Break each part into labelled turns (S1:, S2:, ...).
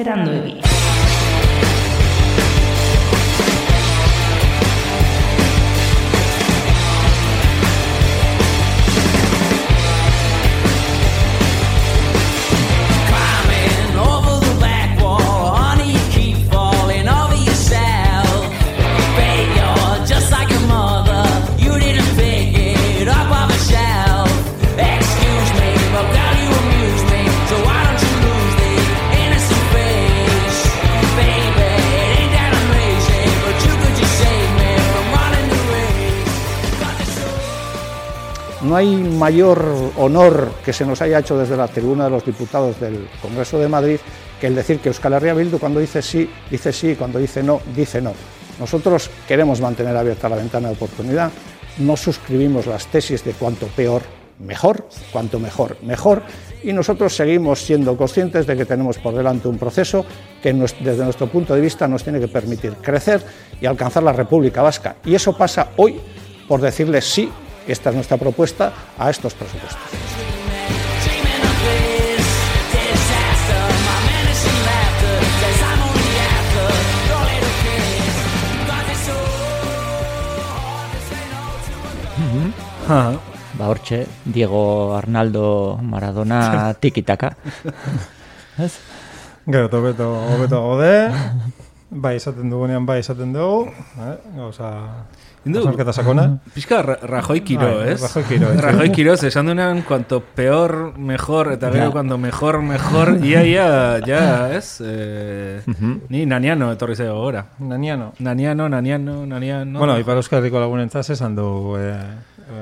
S1: セランド
S2: No hay mayor honor que se nos haya hecho desde la tribuna de los diputados del Congreso de Madrid que el decir que Euskal Herria Bildu cuando dice sí, dice sí, cuando dice no, dice no. Nosotros queremos mantener abierta la ventana de oportunidad, no suscribimos las tesis de cuanto peor, mejor, cuanto mejor, mejor, y nosotros seguimos siendo conscientes de que tenemos por delante un proceso que desde nuestro punto de vista nos tiene que permitir crecer y alcanzar la República Vasca. Y eso pasa hoy por decirle sí, esta es nuestra propuesta, a estos presupuestos.
S1: Dreaming of this disaster, my menacing laughter says I'm only after your little kiss. Got this so hard to say no to a
S3: Ba hortxe, Diego Arnaldo Maradona tikitaka. Ez?
S4: Gero, eta hobeto, hobeto gode, bai esaten dugunean bai esaten dugu, eh? gauza,
S5: Indu.
S4: Hausnarketa sakona.
S5: Pixka ra Rajoy Kiro,
S4: Bai,
S5: ez?
S4: Rajoy Kiro, ez.
S5: Rajoy Kiro, ze esan duenean, cuanto peor, mejor, eta gero,
S3: Ja.
S5: cuando mejor, mejor, ia, ia, ja, ez? Eh, Ni naniano etorri zego gora.
S4: Naniano.
S5: Naniano, naniano, naniano.
S4: Bueno, Ipar Euskal Herriko lagunentzat esan du eh,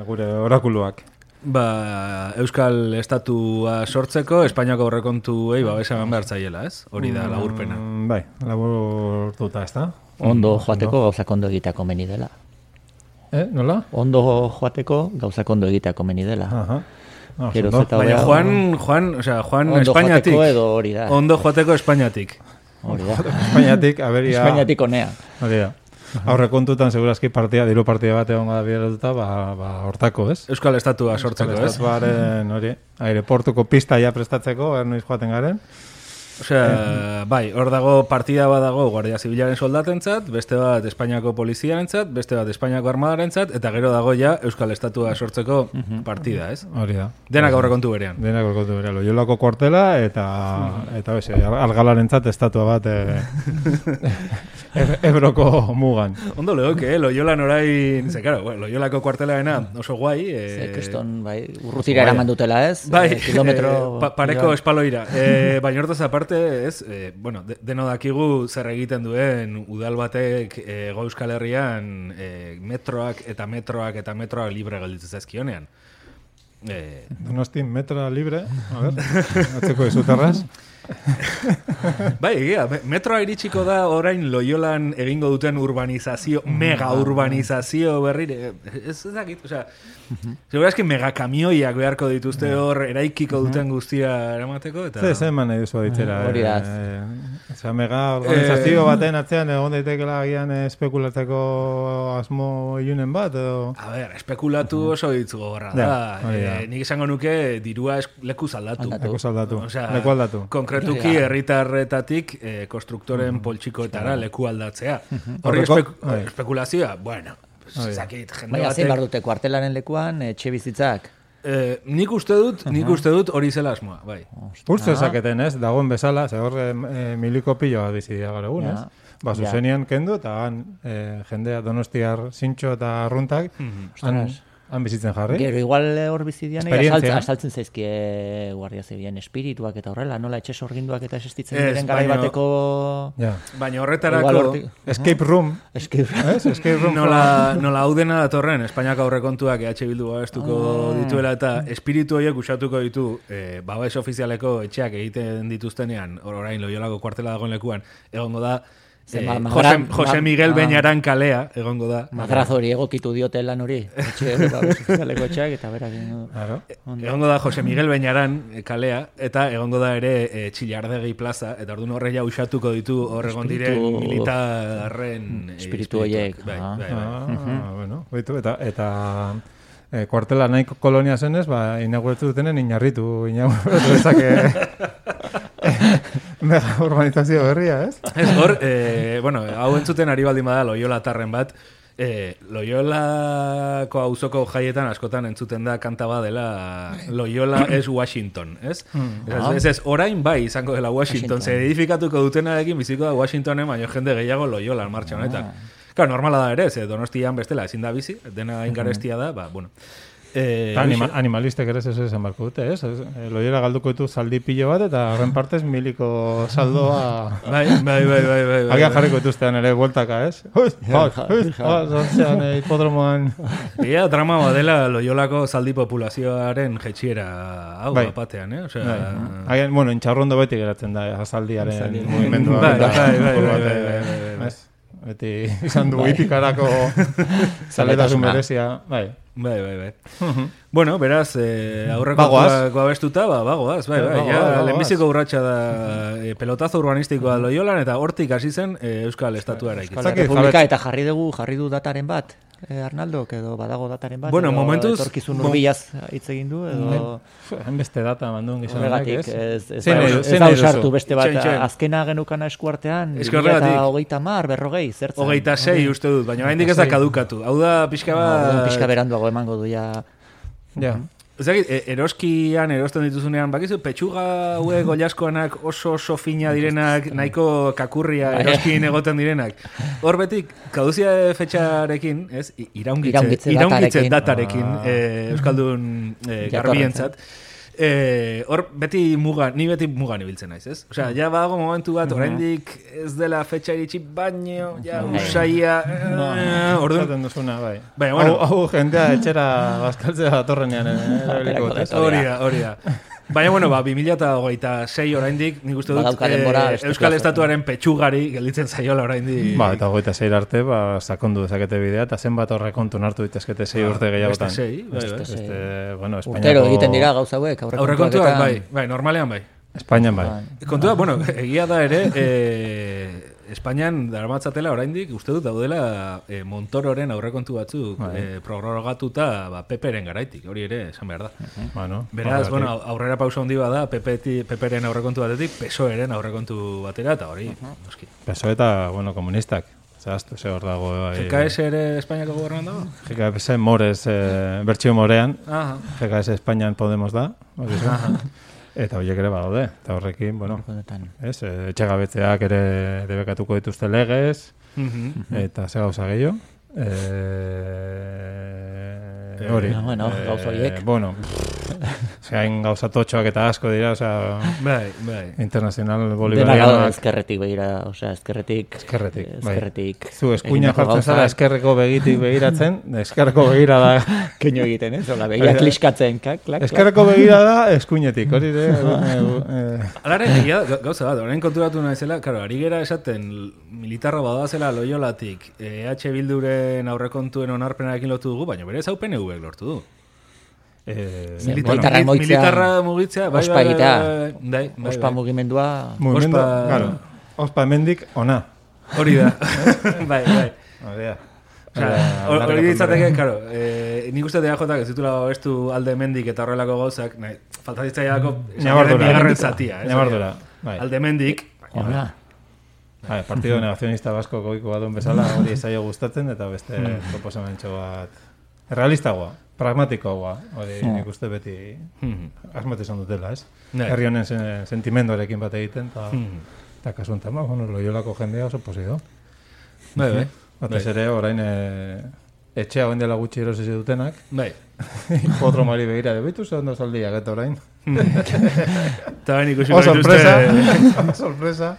S4: gure orakuluak.
S5: Ba, Euskal Estatua sortzeko, Espainiako aurrekontuei babesa eman behar zaiela, ez? Hori da, laburpena.
S4: Mm, bai, laburtuta, ez da?
S3: Ondo joateko gauzak ondo egitea komeni dela.
S4: Eh, nola?
S3: Ondo joateko gauzak ondo egitea komeni dela.
S4: Aha. Ah, ondo.
S3: eta
S5: Baina Juan, Juan, o sea, Juan
S3: Ondo
S5: Espainiatik.
S3: joateko edo hori da.
S5: Ondo joateko Espainiatik.
S3: Hori da.
S4: Espainiatik, aberia...
S3: Espainiatik onea.
S4: Hori da. Aurre kontutan, segurazki partia, diru partia bat egon da bideratuta, ba, ba, hortako, ez?
S5: Euskal Estatua sortzeko, ez?
S4: Estatuaren, hori, aireportuko pista ja prestatzeko, ernuiz joaten garen.
S5: Osea, bai, hor dago partida bat dago Guardia Zibilaren soldatentzat, beste bat Espainiako poliziarentzat, beste bat Espainiako armadarentzat, eta gero dago ja Euskal Estatua sortzeko partida, ez?
S4: Hori da.
S5: Denak aurrekontu berean.
S4: Denak aurrekontu bere, loiolako kuartela eta, eta bese, algalarentzat estatua bat e, Ebroko mugan.
S5: Ondo legoke, eh? Loyolan orain, ze, claro, bueno, Loyolako kuartelaena oso guai. Eh,
S3: Ze, keston, bai, urrutira eraman dutela ez?
S5: Bai,
S3: Eh, kilometro...
S5: eh, pa, pareko espaloira. Eh, baina hortaz aparte, ez, eh, bueno, de, deno dakigu zer egiten duen udal batek eh, Hego Euskal Herrian eh, metroak eta metroak eta metroak libre gelditzen zaizkionean. Eh,
S4: Donostin metra libre, a ver, atzeko izuterraz.
S5: bai, egia, me- metroa iritsiko da orain Loyolan egingo duten urbanizazio, mega urbanizazio berrire. Ez dakit, osea, segurazki mega kamioiak beharko dituzte hor eraikiko duten guztia eramateko, eta...
S4: Ze, ze eman nahi duzu ditzera.
S3: Hori da.
S4: Eh, Osea, mega organizazio baten atzean egon daitekela agian eh, spekulatzeko asmo ilunen bat, edo...
S5: A ber, espekulatu oso hitz gogorra
S4: Ja,
S5: da. Eh, nik esango nuke dirua leku aldatu.
S3: Aldatu.
S4: Leku aldatu,
S5: Osea,
S4: leku aldatu.
S5: Konkretuki herritarretatik eh, konstruktoren poltsikoetara leku aldatzea. Horri
S4: Horreko-
S5: espek
S4: bai.
S5: espekulazioa, bueno,
S4: da.
S5: zakit, jende
S3: Baina zein behar
S5: batek...
S3: dute kuartelaren lekuan, etxe bizitzak.
S5: Eh, nik uste dut, nik uste dut hori zela asmoa, bai.
S4: Urtze zaketen ez, dagoen bezala, ze hor e, miliko pilo bat bizi gaur egun, ez? Ba, zuzenian kendu, eta han e, jendea donostiar zintxo eta arruntak, han, han bizitzen jarri.
S3: Gero, igual eh, hor bizidian, asaltzen, asaltzen zaizkie guardia zibilen espirituak eta horrela, nola etxe sorginduak eta existitzen diren garai bateko...
S4: Ja.
S5: Baina
S3: Igual
S5: horretarako...
S3: hortik...
S4: Escape room,
S3: Eski...
S4: ez? Escape room.
S5: Nola, nola hau dena datorren, Espainiako aurrekontuak EH Bildu babestuko dituela eta espiritu horiek usatuko ditu eh, babes ofizialeko etxeak egiten dituztenean, or- orain loiolako kuartela dagoen lekuan, egongo da
S3: Ze,
S5: eh,
S3: ma- ma-
S5: Jose,
S3: ma-
S5: Jose
S3: ma-
S5: Miguel
S3: ah.
S5: Beñaran kalea, egongo da.
S3: Madrazo hori egokitu diote lan hori. Etxe ofizialeko etxeak eta berak.
S4: Claro.
S5: Egongo da Jose Miguel Beñaran eh, kalea, eta egongo da ere e, Txillardegi plaza, eta orduan horre ja usatuko ditu hor egon diren militarren eh,
S3: Espiritu horiek.
S5: Bai,
S3: ah.
S5: bai, bai.
S4: Ah, bueno, baitu, eta, eta e, kuartela nahiko kolonia zenez, ba, inauguratu dutenen inarritu, inauguratu dezake urbanizazio berria, ez?
S5: Ez, hor, eh, bueno, hau entzuten ari baldin bada Loyola tarren bat, eh, Loyolako auzoko jaietan askotan entzuten da kanta bat dela Loyola es Washington, ez? Ez, ez, ez, orain bai izango dela Washington,
S3: Washington.
S5: ze edifikatuko dutenarekin biziko da Washingtonen, baina jende gehiago Loyola martxa honetan. Claro, normala da ere, ze donostian bestela ezin da bizi, dena ingarestia da, ba, bueno. Eh,
S4: Eta anima, animalistek ere ez esan barko dute, ez? Eh, Loiola galduko ditu zaldi pilo bat, eta horren partez miliko saldoa...
S5: Bai, bai, bai, bai, bai, bai.
S4: Agian jarriko dituztean ere bueltaka, ez? Ui, bai, ui, ah, zortzean hipodromoan...
S5: Ia drama bat dela Loyolako zaldi populazioaren jetxiera hau
S4: Bai.
S5: batean, eh? Osea,
S4: Bai. Agian, bueno, intxarrondo beti geratzen da, azaldiaren
S3: Azaldi.
S4: mugimendua.
S5: Bai, bai, bai, bai, bai, bai, bai, bai.
S4: Beti izan du ipikarako zaletasun berezia, bai.
S5: Bai, bai, bai. bueno, beraz, eh, aurreko
S4: Bagoaz.
S5: abestuta, ba, bagoaz, bai, bai.
S4: Bagoaz,
S5: Ja, lehenbiziko urratxa da eh, pelotazo urbanistikoa Loyolan eta hortik hasi zen eh, Euskal Estatuara
S3: Euskal
S5: ikitzen.
S3: Republika eta jarri dugu, jarri du dataren bat, eh, Arnaldo, edo badago dataren bat,
S5: Bueno,
S3: edo
S5: momentuz-
S3: etorkizun urbilaz hitz egin du, edo
S4: Hainbeste data mandun gizon honek,
S3: horregatik,
S4: ez?
S3: ez, ez,
S4: nahi-
S3: ez
S4: nahi duzu?
S3: usartu beste bat,
S5: Txen, txen.
S3: azkena genukana eskuartean,
S5: Ez
S3: eta hogeita mar, berrogei, zertzen.
S5: Hogeita sei uste dut, baina oraindik ez da kadukatu. Hau da pixka
S3: Ba, pixka
S5: bat...
S3: beranduago emango du ja.
S4: Ja.
S5: Ez dakit, e- eroskian erosten dituzunean, bakizu, petxuga hauek oliaskoanak oso oso fina direnak, nahiko kakurria
S3: Bai.
S5: eroskin egoten direnak. Hor betik, kaduzia fetxarekin, ez, iraungitze,
S3: Iraungitze
S5: iraungitze
S3: datarekin.
S5: datarekin,
S4: Ah.
S5: eh, Euskaldun
S3: Jatorrentzat.
S5: garbientzat. Eh, hor beti muga, ni beti mugan ibiltzen naiz, ez? Osea, ja badago momentu bat, oraindik ez dela fetxa iritsi, baino, ja,
S3: Bai.
S5: usaia, eh, orduan,
S4: Esaten duzuna, bai.
S5: Baina, bueno.
S4: Hau, jendea etxera bazkaltzea datorrenean, eh,
S3: Hori
S5: da, hori da. Baina, bueno, ba, 2026 oraindik, nik uste dut, eh,
S3: beste
S5: Euskal. Estatuaren petxugari gelditzen zaiola oraindik.
S4: Ba, eta hogeita zeir arte, ba, sakondu dezakete bidea, eta zenbat horre kontu nartu ditezkete zei urte gehiagotan.
S5: Beste sei, bai, bai.
S3: Beste
S4: bueno, Espainiako...
S3: Urtero egiten dira gauza hauek,
S5: Aurrekontuak,
S3: aurrekontuak
S5: bai, bai, normalean bai.
S4: Espainian bai.
S5: Kontua, bueno, egia da ere, eh, Espainian daramatzatela oraindik uste dut daudela eh, Montororen aurrekontu batzuk
S4: Bai.
S5: eh, prorrogatuta ba, Peperen garaitik, hori ere esan behar da.
S4: Bueno,
S5: Beraz, bueno, aurrera pausa handi bada, PP Peperen aurrekontu batetik, PSOEren aurrekontu batera, eta hori, noski.
S4: PSOE eta, bueno, komunistak. Zehaztu, ze hor dago... bai.
S5: GKS ere Espainiako gobernuan dago?
S4: GKS Morez, eh, bertxio morean,
S5: Aha.
S4: GKS Espainian Podemos da, zu. Eta horiek ere badaude, eta horrekin, bueno, ez, eh, etxegabetzeak ere debekatuko dituzte legez,
S5: Mhm.
S4: eta ze gauza gehiago. Eh, hori.
S3: Ah, bueno, gauza horiek.
S4: Bueno, zein gauza totxoak eta asko dira, osea,
S5: Bai, bai.
S4: internacional
S3: Dena gauza
S4: bolivarianoak.
S3: ezkerretik begira, osea, ezkerretik.
S4: Eskerretik, bai.
S3: Ezkerretik.
S4: Zu eskuina jartzen zara
S3: gauzak.
S4: eskerreko begitik begiratzen, eskerreko begira da.
S3: Keino egiten, ez? Hola, begia kliskatzen, klak, klak.
S4: Eskerreko begira da eskuinetik, hori de. eh,
S5: Alare, egia da, gauza bat, orain konturatu naizela, karo, ari gera esaten militarra badazela loiolatik, EH Bilduren aurrekontuen onarpenarekin lotu dugu, baina bere ez hau PNV lortu du.
S4: Eh,
S3: Zer,
S5: Militar-
S3: militarrak
S5: mili-
S3: moitzea,
S5: militarra mugitzea, bai,
S3: ospa
S5: bai,
S3: egitea.
S5: bai, bai, bai,
S3: Ospa
S5: bai.
S3: mugimendua...
S4: Mugimendu,
S5: Ospa-
S4: claro. Ospa hemendik ona.
S5: Hori da, bai, bai.
S4: Hori da.
S5: Hori ditzateke, karo, eh, nik uste DJak ez ditula babestu alde mendik eta horrelako gauzak, nahi, falta ditzaiako
S4: Ñabardura.
S5: bigarren zatia. ez?
S4: Ñabardura, bai.
S5: Alde mendik,
S3: Hola.
S4: Bai, partido negazionista basko goiko badun bezala hori zaio gustatzen eta beste proposamentxo bat realistagoa, pragmatikoagoa, hori nik uste beti asmatu izan dutela, ez?
S5: Bai.
S4: Herri honen sen, sentimendoarekin bat egiten, eta eta kasu enten, ba, bueno, loiolako jendea oso posido.
S5: bai, bai.
S4: Batez ere, orain e, etxea oen dela gutxi erosi dutenak,
S5: Bai.
S4: hipodromari begira, de bitu ze ondo zaldiak eta orain.
S5: Eta bain
S4: Oh,
S5: dituzte,
S4: sorpresa! sorpresa!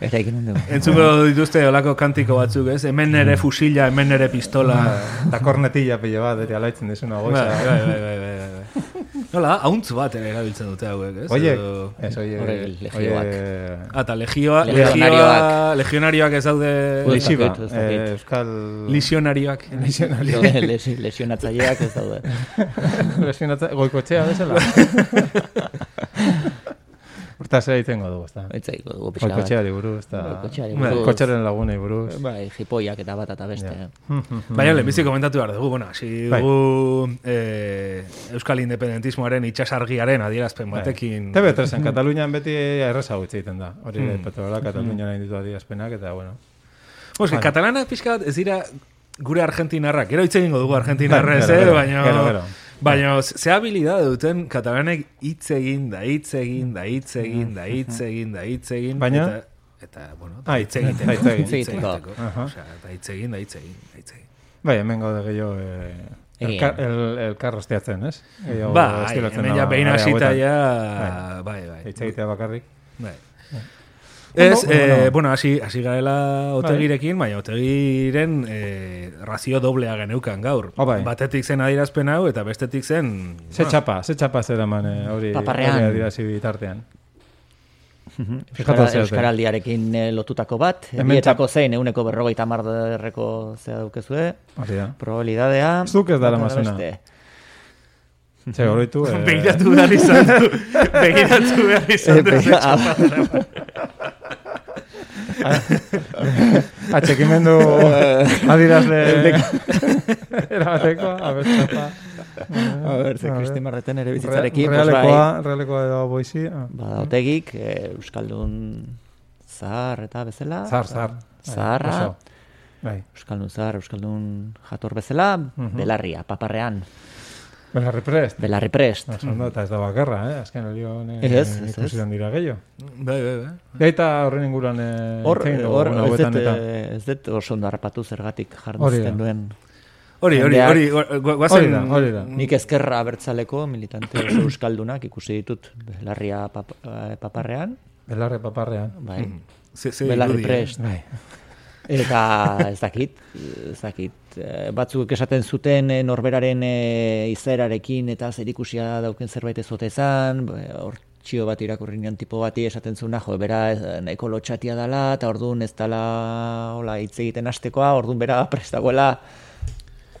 S3: Era egin dugu.
S5: entzuko dituzte olako kantiko batzuk, ez? Hemen nere fusila, hemen nere pistola.
S4: Eta kornetilla pile bat, eri alaitzen dizuna
S5: bai,
S4: goiza.
S5: bai, bai, bai, bai, bai. Nola, hauntz bat ere erabiltzen dute hauek, ez?
S4: Oiek,
S5: Edo-
S4: ez, oie,
S3: legioak.
S4: oie,
S5: Ah, eta legioa,
S3: Legionarioak.
S5: legionarioak ez daude
S4: Lixiba, eh, Euskal...
S5: lisionarioak.
S3: Les- Lesionatzaileak ez daude.
S4: Lesionatza, goiko etxea bezala. Eta zera itengo dugu, ezta.
S3: Etzaiko dugu pixka bat.
S4: Kotxeari buruz, eta
S3: Kotxeari
S5: Bai,
S3: buruz.
S4: kotxaren lagunei buruz.
S3: Bai, jipoiak eta bat eta beste.
S4: Ja.
S5: Baina lehenbizi komentatu behar dugu, bueno, hasi
S4: Bai.
S5: dugu eh, Euskal Independentismoaren itxasargiaren adierazpen
S4: Bai.
S5: batekin.
S4: TV3en Katalunian beti erreza gutxi egiten da. Hori
S5: Mm.
S4: mm. Petrola, Katalunian hain ditu adierazpenak, eta bueno.
S5: Bueno, eske,
S4: Bai.
S5: katalanak pixka bat ez dira gure argentinarrak. Gero hitz egingo dugu argentinarrez,
S4: Bai,
S5: eh? Baina,
S4: gero, gero.
S5: Baina ze habilidade duten katalanek hitz egin da, hitz egin da, hitz egin da, hitz egin da, hitz egin.
S4: Baina?
S5: Eta, eta bueno,
S4: Ah,
S5: hitz
S4: hitz-
S5: egiteko.
S4: hitz. Aha.
S5: Osea, eta hitz egin da, hitz egin, da, hitz egin.
S4: Bai, hemen gaude gehiago eh, elkar, el, elkar ostiatzen, ez? Gehiago
S5: Bai,
S4: estilotzen
S5: hemen
S4: da
S5: ja behin hasita ja, bai, bai.
S4: Hitz egitea bakarrik.
S5: Bai. Ez, eh,
S4: bueno.
S5: bueno, hasi, hasi garela otegirekin, baina otegiren eh, razio doblea geneukan gaur.
S4: Oh, bai.
S5: Batetik zen adierazpen hau, eta bestetik zen...
S4: Ze
S5: bueno,
S4: txapa, ze txapa zeraman eh, hori hori adierazi bitartean.
S3: Euskara. Euskaraldiarekin eh, lotutako bat, bietako zein euneko berrogeita marderreko zea daukezue,
S4: Hori da.
S3: probabilidadea...
S4: Zuk ez dara mazuna.
S3: beste.
S4: Ze horitu... Eh,
S5: Begiratu behar izan du. Begiratu behar izan du.
S3: Eh,
S5: ze
S3: bega-
S5: txapa.
S4: Atxekimendu adirazle... Erabateko, a ber, txapa.
S3: A ber, ze
S4: A ber.
S3: Kristi Marreten ere
S4: Re-
S3: bizitzarekin, pues
S4: Realekoa,
S3: bai,
S4: realekoa edo boizi. ah.
S3: ba, otegik, eh, Euskaldun zahar eta bezala.
S4: Zar, zar.
S3: Zaharra.
S4: Oso. Bai.
S3: Euskaldun zahar, Euskaldun jator bezala, belarria, paparrean,
S4: Belarri prest.
S3: belarri prest.
S4: Oso ondo, eta ez da bakarra, eh? Azken hori honen
S3: ez.
S4: ikusitan dira gehiago.
S5: Bai, bai, bai.
S4: Gaita horren inguruan eh,
S3: Hor,
S4: dugu
S3: hor, ez dut,
S4: eta...
S3: eh, ez dut oso ondo harrapatu zergatik jarduzten duen.
S5: Hori, hori, hori, gu- gu-
S4: Hori
S5: guazen...
S4: da, hori da.
S3: Nik ezkerra abertzaleko militante oso euskaldunak ikusi ditut belarria pap, eh, paparrean,
S4: Belarre paparrean.
S3: bai.
S5: Ze
S3: Belarri
S5: eh?
S3: prest.
S4: Bai.
S3: Eta ez dakit, ez dakit. Eh, Batzuk esaten zuten eh, norberaren eh, izaerarekin eta zerikusia dauken zerbait ez ote zan, hor txio bat irakurri nion tipo bati esaten zuna, jo, bera nahiko lotxatia dela, eta orduan ez dela hola, hitz egiten hastekoa, orduan bera prestagoela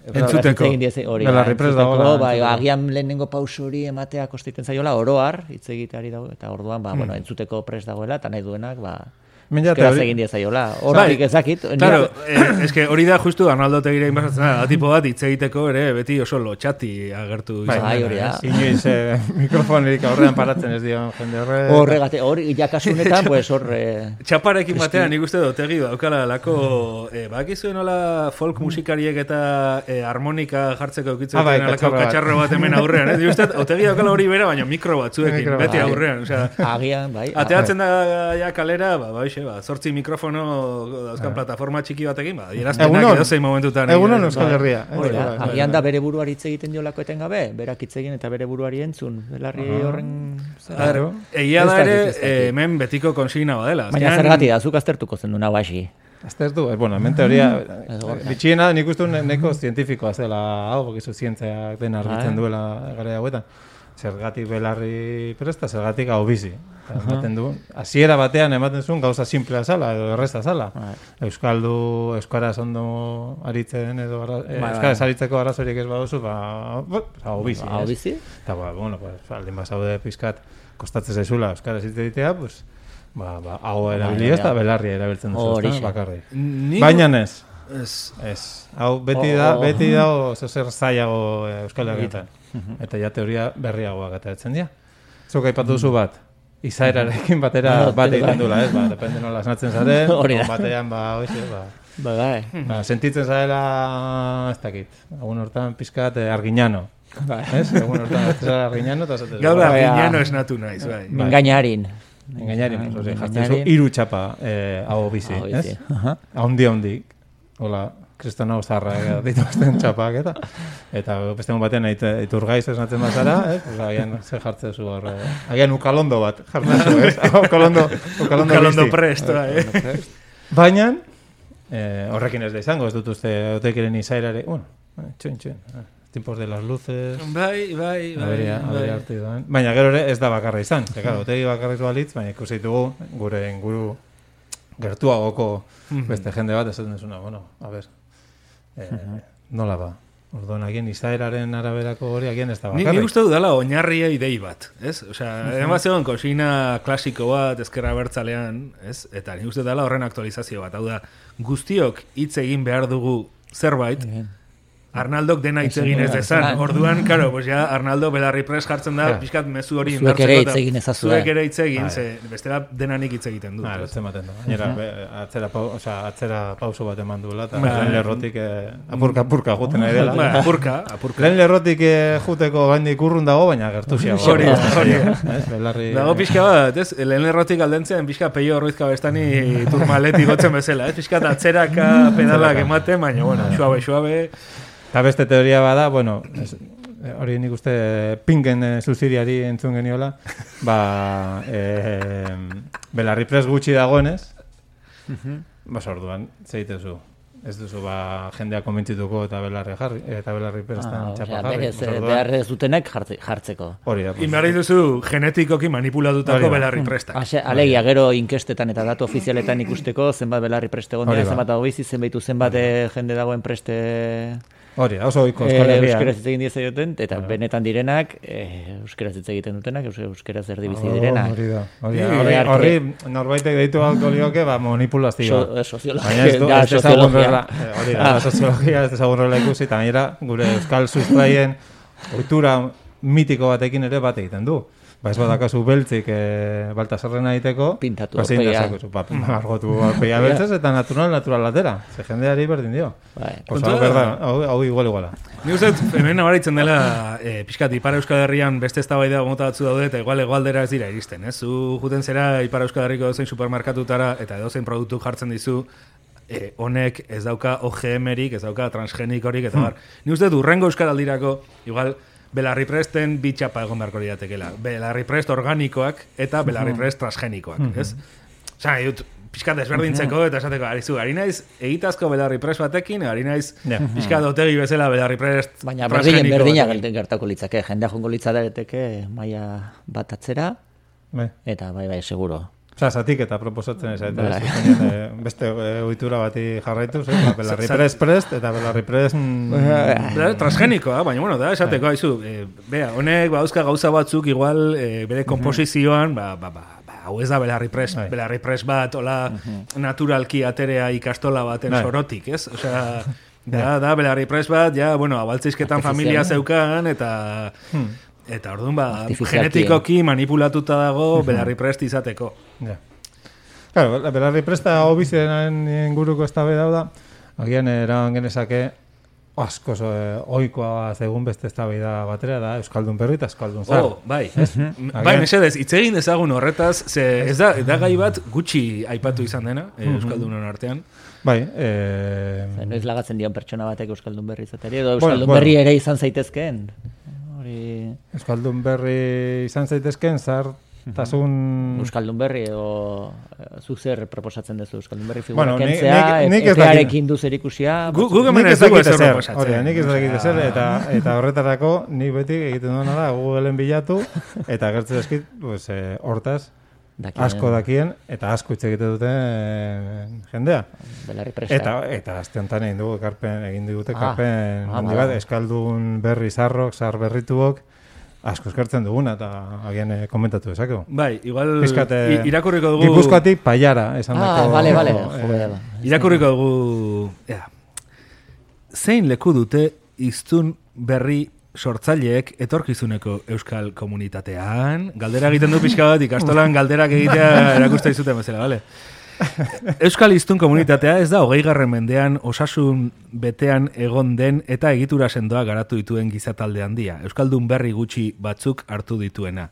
S5: Entzuteko.
S3: Hori, ba, entzuteko, Bai, agian lehenengo pauso hori ematea kostiten zaiola, oroar, hitz egiteari dago, eta orduan, ba, bueno, entzuteko prest dagoela, eta nahi duenak, ba, Euskaraz
S4: teori-
S3: egin diezaiola. Hortik
S5: Bai.
S3: ezakit.
S5: Claro, eh, eske hori da justu Arnaldo Tegira inbasatzen da, tipo bat hitz egiteko ere beti oso lotxati agertu
S4: Bai,
S5: izan
S3: Bai, hori da.
S4: Inoiz eh, mikrofonerik aurrean paratzen ez dion jende horre.
S3: Horregate, hor, jakasunetan, pues, hor... Eh,
S5: Txaparekin batean nik uste dut egi daukala lako eh, bakizuen nola folk musikariek eta eh, harmonika jartzeko eukitzen
S4: Ah, bai,
S5: alako
S4: katxarro bat.
S5: katxarro bat hemen aurrean? Nik uste otegi daukala hori bera, baina mikro batzuekin,
S4: Mikro
S5: beti aurrean, osea,
S3: agian, bai.
S5: Ateatzen da ja kalera, ba, ba, ba, zortzi mikrofono dauzkan plataforma txiki batekin, ba, dierazpenak edo zein momentutan.
S4: Egunon
S5: eh,
S4: Euskal Herria. Bai, bai,
S3: agian
S4: bai.
S3: da bere buruari hitz egiten diolako etengabe, berak hitz egin eta bere buruari entzun, belarri horren...
S5: ber, egia da ere, eh, hemen betiko konsigna badela.
S3: Baina zergatik da, zuk aztertuko zen duna basi.
S4: Aztertu, eh, bueno, hemen teoria,
S3: gorka.
S4: bitxiena nik uste neko zientifikoa zela, hau, bokizu zientziak den argitzen
S3: Bai.
S4: duela gara hauetan. Zergatik belarri presta, zergatik hau bizi. Ematen du, hasiera batean ematen zuen gauza simplea zala, edo erreza zala.
S3: Bai.
S4: Euskaldu, euskaraz ondo aritzen, edo ara, eh,
S3: bai.
S4: euskaraz aritzeko arazorik ez baduzu, ba, ba, hau bizi.
S3: Hau
S4: ez?
S3: bizi?
S4: Eta, ba, bueno, pues, aldin bazaude pizkat kostatzen zaizula euskaraz hitz egitea, pues, ba, ba, hau erabili ez, eta belarria erabiltzen duzu,
S3: Horixe.
S4: ezta, bakarrik. Baina ez,
S5: Ez,
S4: ez. Hau beti
S3: Oh,
S4: da,
S3: oh.
S4: beti da zer zailago eh, Euskal Herrietan. Eta ja teoria berriagoak ateratzen dira. Zuk aipatu duzu bat, izaerarekin batera
S3: Ba,
S4: bat
S3: bai.
S4: egiten dula, ez? Ba, depende nola esnatzen zaren,
S3: Hori da.
S4: batean, ba, hoxe, ba,
S3: Bai, bai.
S4: ba, sentitzen zarela, ez dakit, egun hortan pizkat eh, arginano.
S3: Bai.
S4: Ez? Egun hortan ez zara arginano, eta zaten.
S5: gaur da,
S3: Bai,
S5: gineno
S3: ah.
S5: esnatu naiz, bai.
S4: Bai.
S3: Engainarin.
S4: Engainari, hori, jartzen zu, hiru txapa eh, hau bizi,
S3: Hau bizi.
S4: ez?
S3: Aha.
S4: Haundi, haundi. Hola, kristona zarra dituzten txapak, eta eta beste egun batean ait, iturgaiz esnatzen bazara, ez? Pues, agian ze jartzen zu hor, eh, agian ukalondo bat jartzen zu, ez? ukalondo, ukalondo,
S5: Kalondo
S4: bizi.
S5: presto, eh.
S4: Baina, eh, horrekin ez da izango, ez dut uste otekiren izairare, bueno, eh, txun, txun, eh, tiempos de las luces,
S5: Bai, bai, bai.
S4: Aberia,
S5: bai.
S4: aberia hartu doan. Baina gero ere ez da bakarra izan. Ze, claro, otegi bakarra balitz, baina ikusi ditugu gure inguru gertuagoko beste jende bat esaten duzuna, bueno, a ber, eh, nola ba, Orduan, agien izaeraren araberako hori agien ez da
S5: Ni, ni
S4: bakarrik.
S5: uste dudala oinarria idei bat, ez? Osea, uh zegoen kosina klasiko bat, ezkerra bertzalean, ez? Eta ni uste dudala horren aktualizazio bat, hau da, guztiok hitz egin behar dugu zerbait, Arnaldok dena hitz egin ez dezan. Orduan, karo, pues ja, Arnaldo belarri pres jartzen da,
S4: Ja.
S5: pixkat mezu hori
S3: Zuek ere hitz egin ezazue.
S5: Zuek ere hitz egin, ze bestela denanik hitz egiten du.
S4: Ez ematen du. Gainera, atzera, pau, osea, atzera pauso bat eman duela, eta
S5: Bai.
S4: lehen lerrotik eh, apurka apurka juten nahi dela.
S5: Ba, apurka, apurka.
S4: Lehen lerrotik eh, juteko gaindik urrun dago, baina gertu ziago.
S5: Hori da, hori da.
S4: Belarri...
S5: Dago pixka bat, ez? Lehen errotik aldentzen, pixka peio horroizka bestani turmaleti gotzen bezala, ez? Pixka atzeraka pedalak ematen, baina, bueno, suabe, suabe.
S4: Eta beste teoria bada, bueno, ez, hori nik uste pingen e, zuziriari entzun geniola, ba, e, belarri pres gutxi dagoenez, ba, orduan, zeite zu. Ez duzu, ba, jendea konbentzituko eta belarri jarri, eta belarri prestan
S3: Ah,
S4: txapa jarri.
S3: berez, eh, behar ez dutenek jartze- jartzeko.
S4: Hori da.
S5: Inbarri duzu genetikoki manipulatutako belarri prestak.
S3: Ase, alegia, gero inkestetan eta datu ofizialetan ikusteko, zenbat belarri preste
S4: ba.
S3: zenbat dago bizi, zenbaitu zenbat eh, jende dagoen preste
S4: Hori oso oiko
S3: eh,
S4: Euskal Herrian.
S3: euskeraz hitz egin diezaioten, eta benetan direnak, eh, euskeraz hitz egiten dutenak, eus- euskeraz erdi bizi
S4: Oh,
S3: direnak.
S4: Hori da. Hori,
S3: arte-
S4: horri norbaitek deitu alko lioke, ba, manipulazioa.
S3: So, eh, soziologia,
S4: Baina ez du,
S3: da,
S4: ez
S3: soziologia.
S4: hori da, da, soziologia ez dezagun horrela ikusi, eta gainera, gure euskal sustraien ohitura mitiko batekin ere bat egiten du. Ba, ez badakazu beltzik e, baltasarrena egiteko,
S3: Pintatu
S4: ba,
S3: aurpegia.
S4: dezakezu, ba, margotu aurpegia beltzez, eta natural, natural atera. Ze jendeari berdin dio.
S3: Bai.
S4: Hau,
S5: da-
S4: berda, hau, hau igual iguala.
S5: Ni dut, hemen nabaritzen dela, e, pixkat, Ipar Euskal Herrian beste eztabaida mota batzu daude, eta igual egoaldera ez dira iristen, ez? Zu juten zera Ipar Euskal Herriko edozein supermerkatutara, eta edozein produktu jartzen dizu, e, honek ez dauka OGM-erik, ez dauka transgenikorik, eta bar. Ni dut, urrengo Euskaraldirako, igual, belarri presten bi txapa egon beharko liratekela. Belarri prest organikoak eta belarri prest transgenikoak, ez? Osa, dut, pixkat desberdintzeko eta esateko, arizu, ari naiz egitazko belarri prest batekin, ari naiz pixkat otegi bezala belarri prest
S3: Baina
S5: transgeniko
S3: berdina gertako litzake, jendea jongo litzateke maila bat atzera,
S4: Bai.
S3: eta bai, bai, seguro.
S4: Osa, zatik eta proposatzen ez, eta
S3: Bai.
S4: ez eh, beste eh, ohitura bati jarraituz, eh, ba, belarri prest prest, eta belarri prest... mm,
S5: transgenikoa, baina bueno, da, esateko, haizu, e, bea, honek, ba, dauzka gauza batzuk, igual, e, bere komposizioan, ba, ba, ba, ba, hau ez da belarri pres,
S4: Bai.
S5: belarri pres bat, hola, naturalki aterea ikastola baten
S4: Bai.
S5: sorotik, ez? Osea, da, da, belarri pres bat, ja, bueno, abaltzeizketan familia
S3: Artifiziala.
S5: zeukan, eta... Eta orduan, ba, genetikoki manipulatuta dago belarri prest izateko.
S4: Ja. Claro, la- belarri presta hobizien inguruko ez da da, agian eraban genezake asko eh, oikoa zegun beste eztabaida batera da Euskaldun berri eta Euskaldun zar.
S5: Oh, bai. Bai, mesedez, hitz egin dezagun horretaz, ze ez da, da gai bat gutxi aipatu izan dena, eh, Euskaldunon artean.
S4: Bai, eh,
S3: Noiz lagatzen dion pertsona batek Euskaldun berri izateri, edo
S4: Bueno,
S3: Euskaldun
S4: bueno.
S3: berri ere izan zaitezkeen. Hori...
S4: Euskaldun berri izan zaitezken zar tasun...
S3: Euskaldun berri edo eh, zuk zer proposatzen duzu? Euskaldun berri figura
S4: Bueno, ni-
S3: kentzea,
S4: nik- nik ez
S3: epearekin du zerikusia.
S5: Gu, gu
S4: Nik
S5: ez
S4: dakit
S5: ezer
S4: hori nik ez dakit ezer, eta, eta horretarako nik beti egiten duena da Googleen bilatu, eta gertzen eskit, pues, eh, hortaz,
S3: Dakien,
S4: asko dakien, eta asko hitz egite duten eh, jendea.
S3: Belarri presta.
S4: Eta, eta azte honetan egin dugu ekarpen, egin digute
S3: Ah,
S4: ekarpen
S3: ah,
S4: handi bat, eskaldun berri zarrok, zar berrituok, asko eskertzen duguna, eta agian eh, komentatu dezakegu.
S5: Bai, igual
S4: Pizkat, eh,
S5: i- irakurriko dugu...
S4: Gipuzkoatik paiara, esan
S3: Ah,
S4: dako,
S3: vale, vale.
S4: eh.
S5: Irakurriko dugu... Ja. Zein leku dute iztun berri sortzaileek etorkizuneko euskal komunitatean? Galdera egiten du pixka bat, ikastolan galderak egitea erakusta izuten bezala, bale? Euskal Iztun komunitatea ez da hogeigarren mendean osasun betean egon den eta egitura sendoa garatu dituen gizatalde handia. Euskaldun berri gutxi batzuk hartu dituena.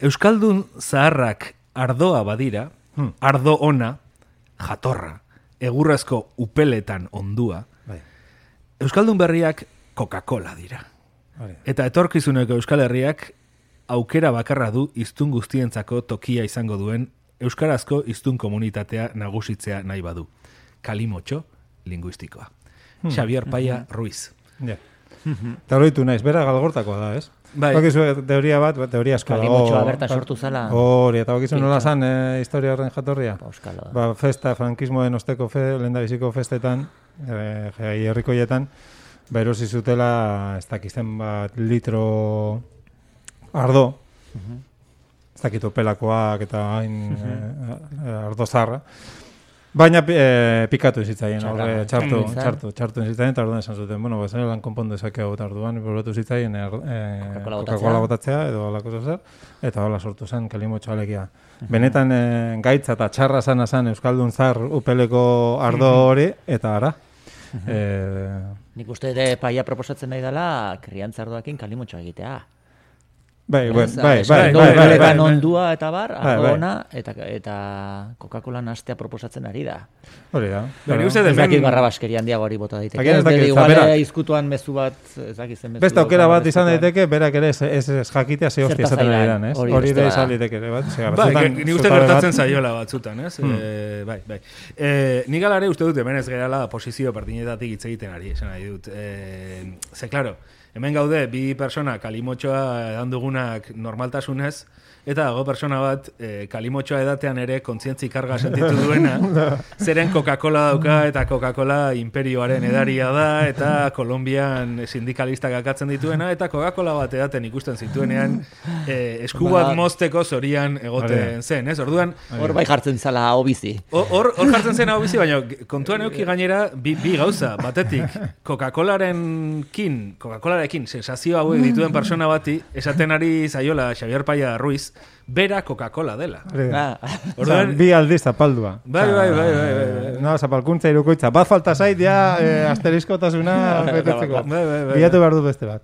S5: Euskaldun zaharrak ardoa badira, ardo ona, jatorra, egurrezko upeletan ondua,
S4: Bai,
S5: Euskaldun berriak Coca-Cola dira. Eta etorkizuneko Euskal Herriak aukera bakarra du iztun guztientzako tokia izango duen euskarazko iztun komunitatea nagusitzea nahi badu. Kalimotxo linguistikoa. Xavier Paia Ruiz.
S4: Ja. Eta hori naiz, bera galgortakoa da, ez?
S5: Bai.
S4: Bakizu teoria bat, teoria asko dago.
S3: Kalimotxoa bertan sortu zala.
S4: Hori, eta bakizu nola zan eh, historia horren jatorria.
S3: Euskalo.
S4: Ba, festa, frankismoen osteko fe, lehen biziko festetan, eh, herrikoietan, ba, erosi zutela, ez dakizten bat litro ardo, ez dakit opelakoak eta hain eh, ardo zarra, Baina eh, pikatu zitzaien, horre, txartu, txartu, txartu zitzaien, eta orduan esan zuten, bueno, bazen lan konpondu ezakeo eta orduan, borratu zitzaien er, eh,
S3: Coca-Cola botatzea.
S4: edo alako zer, eta hola sortu zen kalimotxo alegia. Benetan eh, gaitza eta txarra zana zen Euskaldun zar upeleko ardo hori, eta ara. Eh,
S3: Nik uste ere paia proposatzen nahi dela, kriantzardoakin kalimotxoa egitea.
S4: Bai, bai, bai, bai, bai, bai, bai,
S3: ondua eta bar,
S4: Bai, bai.
S3: ona, eta, eta Coca-Cola nastea proposatzen ari da.
S4: hori da.
S5: Ba, nik
S4: Claro.
S5: uste hemen-
S3: barrabaskeria handiago hori bota daiteke.
S4: Ez dakit,
S3: Igual eh, izkutuan mezu bat, ez dakit zen mezu.
S4: Beste aukera bat izan daiteke, berak ere ez, ez, jakitea ze hostia izaten
S3: ari dan,
S4: ez?
S3: hori
S4: da izan ere, bat?
S5: Bai,
S4: batzutan
S5: ge- nik uste gertatzen zaiola batzutan, ez? Eh, bai, bai. Eh, nik alare uste dut hemen ez gerala posizio berdinetatik hitz egiten ari, esan nahi dut. Eh, ze, claro, hemen gaude, bi persona kalimotxoa edan dugunak normaltasunez, eta dago persona bat eh, kalimotxoa edatean ere kontzientzi karga sentitu duena, zeren Coca-Cola dauka eta Coca-Cola imperioaren edaria da, eta Kolombian sindikalistak akatzen dituena, eta Coca-Cola bat edaten ikusten zituenean eh, esku bat
S3: Ba-
S5: mozteko zorian egoten zen, ez? Orduan,
S3: Hor bai jartzen zala hau bizi.
S5: Hor hor jartzen zen hau bizi, baina kontuan euki gainera bi, bi gauza, batetik Coca-Colaren kin, Coca-Colarekin sensazio hauek dituen persona bati, esaten ari zaiola Xavier Paya Ruiz, bera Coca-Cola dela.
S3: Ah,
S5: Orduan,
S4: bi aldiz zapaldua.
S5: Bai, bai, bai, bai, bai, bai.
S4: No, zapalkuntza irukoitza. Bat falta zait, ja, eh, asteriskotasuna betetzeko.
S5: Bai, bai, bai.
S4: Bilatu behar du beste bat.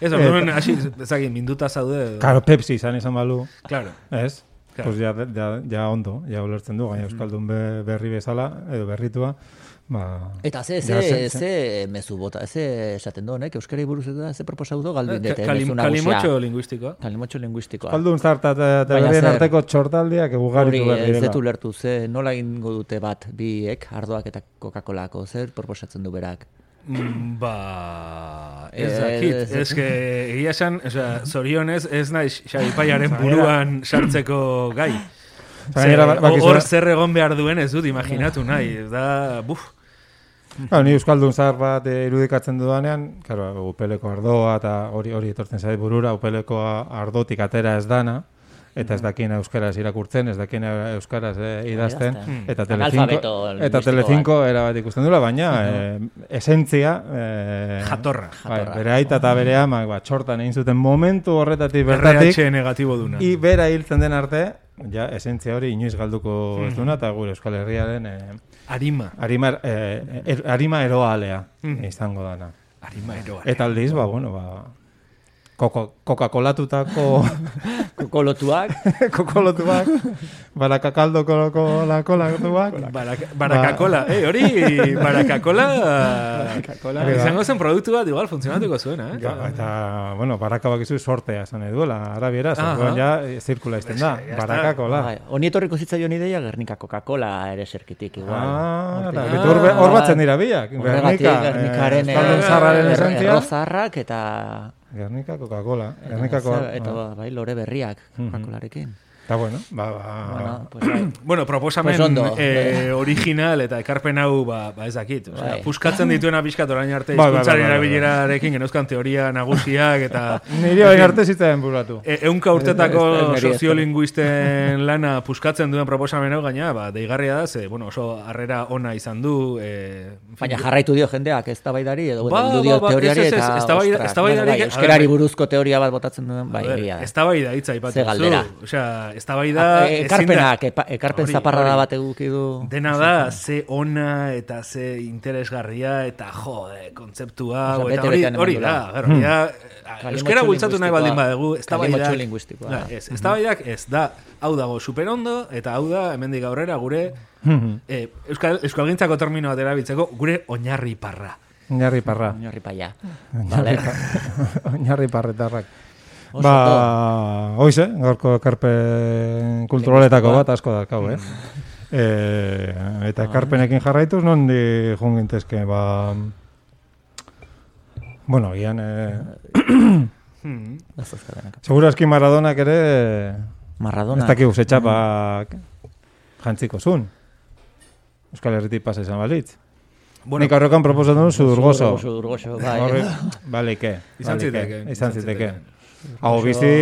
S5: ez, orduan, hasi, ezagin, minduta zaude.
S4: Karo, Pepsi izan izan balu,
S5: Claro.
S4: ez?
S5: Claro.
S4: Pues ja, ja, ja ondo, ja ulertzen du, gaina Euskaldun be, berri bezala, edo berritua, ba...
S3: Eta ze,
S4: ja,
S3: ze, ze mezu bota, ze esaten du, honek, Euskari buruz eta ze proposatu du galdu indete,
S5: Kalim,
S3: mezu nagusia.
S5: kalimotxo linguistikoa.
S3: Kalimotxo linguistikoa.
S4: Euskaldun zarta eta eta
S3: zer?
S4: arteko txortaldiak ugaritu behar
S3: ez
S4: direla.
S3: dut ulertu, ze nola egingo dute bat biek, ardoak eta Coca-Colako, zer proposatzen du berak.
S5: Mm, Ba, ez
S3: Ez-
S5: dakit,
S3: ez-
S5: ez que egia esan, osea, zorionez ez naiz Xabipaiaren buruan sartzeko gai. Ze, hor zer egon behar duen ez dut imaginatu nahi, da, buf,
S4: Claro, ni Euskaldun zahar bat eh, irudikatzen dudanean, claro, upeleko ardoa eta hori hori etortzen zait burura, upeleko ardotik atera ez dana, eta ez dakien euskaraz irakurtzen, ez dakien euskaraz eh, idazten, eta. Telecinco, eta Telecinco erabat ikusten dula, baina eh, esentzia... Eh,
S5: Jatorra.
S4: Bai, bere aita eta bere amak ba, txortan egin zuten momentu horretatik bertatik,
S5: RH negatibo duna.
S4: i bera hiltzen den arte, ja, esentzia hori inoiz galduko ez duna, eta gure Euskal Herriaren eh,
S5: Arima.
S4: arima, eh, er, arima eroalea
S5: Mhm.
S4: izango dana.
S5: Arima eroa.
S4: Eta aldiz, ba, bueno, ba, koko, Coca-Colatutako
S3: Kokolotuak,
S4: kokolotuak, barakakaldo kolatuak,
S5: Baraka- Barakakola, eh, hori, barakakola,
S4: da.
S5: izango zen produktu bat igual funtzionatuko zuena, eh?
S4: Ja, eta, bueno, baraka bakizu sortea esan nahi duela, arabiera,
S5: Aha.
S4: orduan ja eh, zirkula izten da, barakakola.
S3: bai, honi etorriko zitzaion ideia Gernika Coca-Cola ere serkitik igual.
S4: Ah, hor, batzen dira biak. Gernika,
S3: Gernikaren
S4: eh, Euskaldun zarraren
S3: er-
S4: esentzia.
S3: errozarrak eta
S4: Gernika, Coca-Cola. Gernikako,
S3: eta
S4: ba,
S3: bai lore berriak Coca-Colarekin.
S4: Eta bueno, ba, ba,
S3: Bueno, pues bai.
S5: Bueno, proposamen
S3: Pues ondo.
S5: eh, original eta ekarpen hau, ba, ba ez dakit. Osea,
S3: Bai.
S5: puskatzen dituena pixkat orain arte
S4: Bai, bai,
S5: hizkuntzaren
S4: bai,
S5: erabilerarekin genuzkan teoria nagusiak eta...
S4: niri hain arte zitzen buratu.
S5: E, eunka urtetako
S3: Ez- ez- ez-
S5: soziolinguisten lana puskatzen duen proposamen hau gaina, ba, deigarria da, ze, bueno, oso harrera ona izan du. E,
S3: Baina jarraitu dio jendeak eztabaidari edo
S5: Ba,
S3: bueno, dio
S5: ba, ba,
S3: teoriari
S5: ez, ez, ez,
S3: eta
S5: ver,
S3: buruzko teoria bat botatzen duen, bai, egia da.
S5: eztabaida hitza aipatu
S3: Ze galdera.
S5: Osea, eztabaida
S3: E,
S5: ezin da-
S3: ekarpenak, ekarpen
S5: Hori,
S3: zaparrada
S5: hori.
S3: bat eduki du.
S5: Dena da, ze ona eta ze interesgarria eta jode, kontzeptua,
S3: Osea,
S5: eta hori, hori da, gero, ja,
S3: Kalimotxo
S5: euskara bultzatu nahi baldin badegu, eztabaidak,
S3: Kalimotxo linguistikoa.
S5: Ja, ez, eztabaidak ez, da, hau dago superondo, eta hau da, hemendik aurrera, gure, eh, euskal, euskalgintzako termino bat erabiltzeko, gure oinarri parra.
S4: Oinarri parra.
S3: Oinarri paia. Vale.
S4: Oinarri parretarrak.
S3: Oso
S4: Ba, hoize, gaurko ekarpen kulturaletako bat asko dakau, eh? E, eta ekarpenekin jarraituz, nondi jungintezke, ba... Bueno, gian, eh,
S5: Hmm.
S3: Ez dauzkatenak.
S4: segurazki Maradonak ere,
S3: Maradona.
S4: ez dakigu zetxapak jantziko zun. Euskal Herritik pasa izan balitz. Nik aurrekan proposatu duen sudurgoso.
S3: Sudurgoso, bai.
S4: Horre, bale, ke?
S5: Izan
S4: Bale, ke?
S5: zitekeen,
S4: Izan
S5: izan
S4: ziteke. Hau bizi...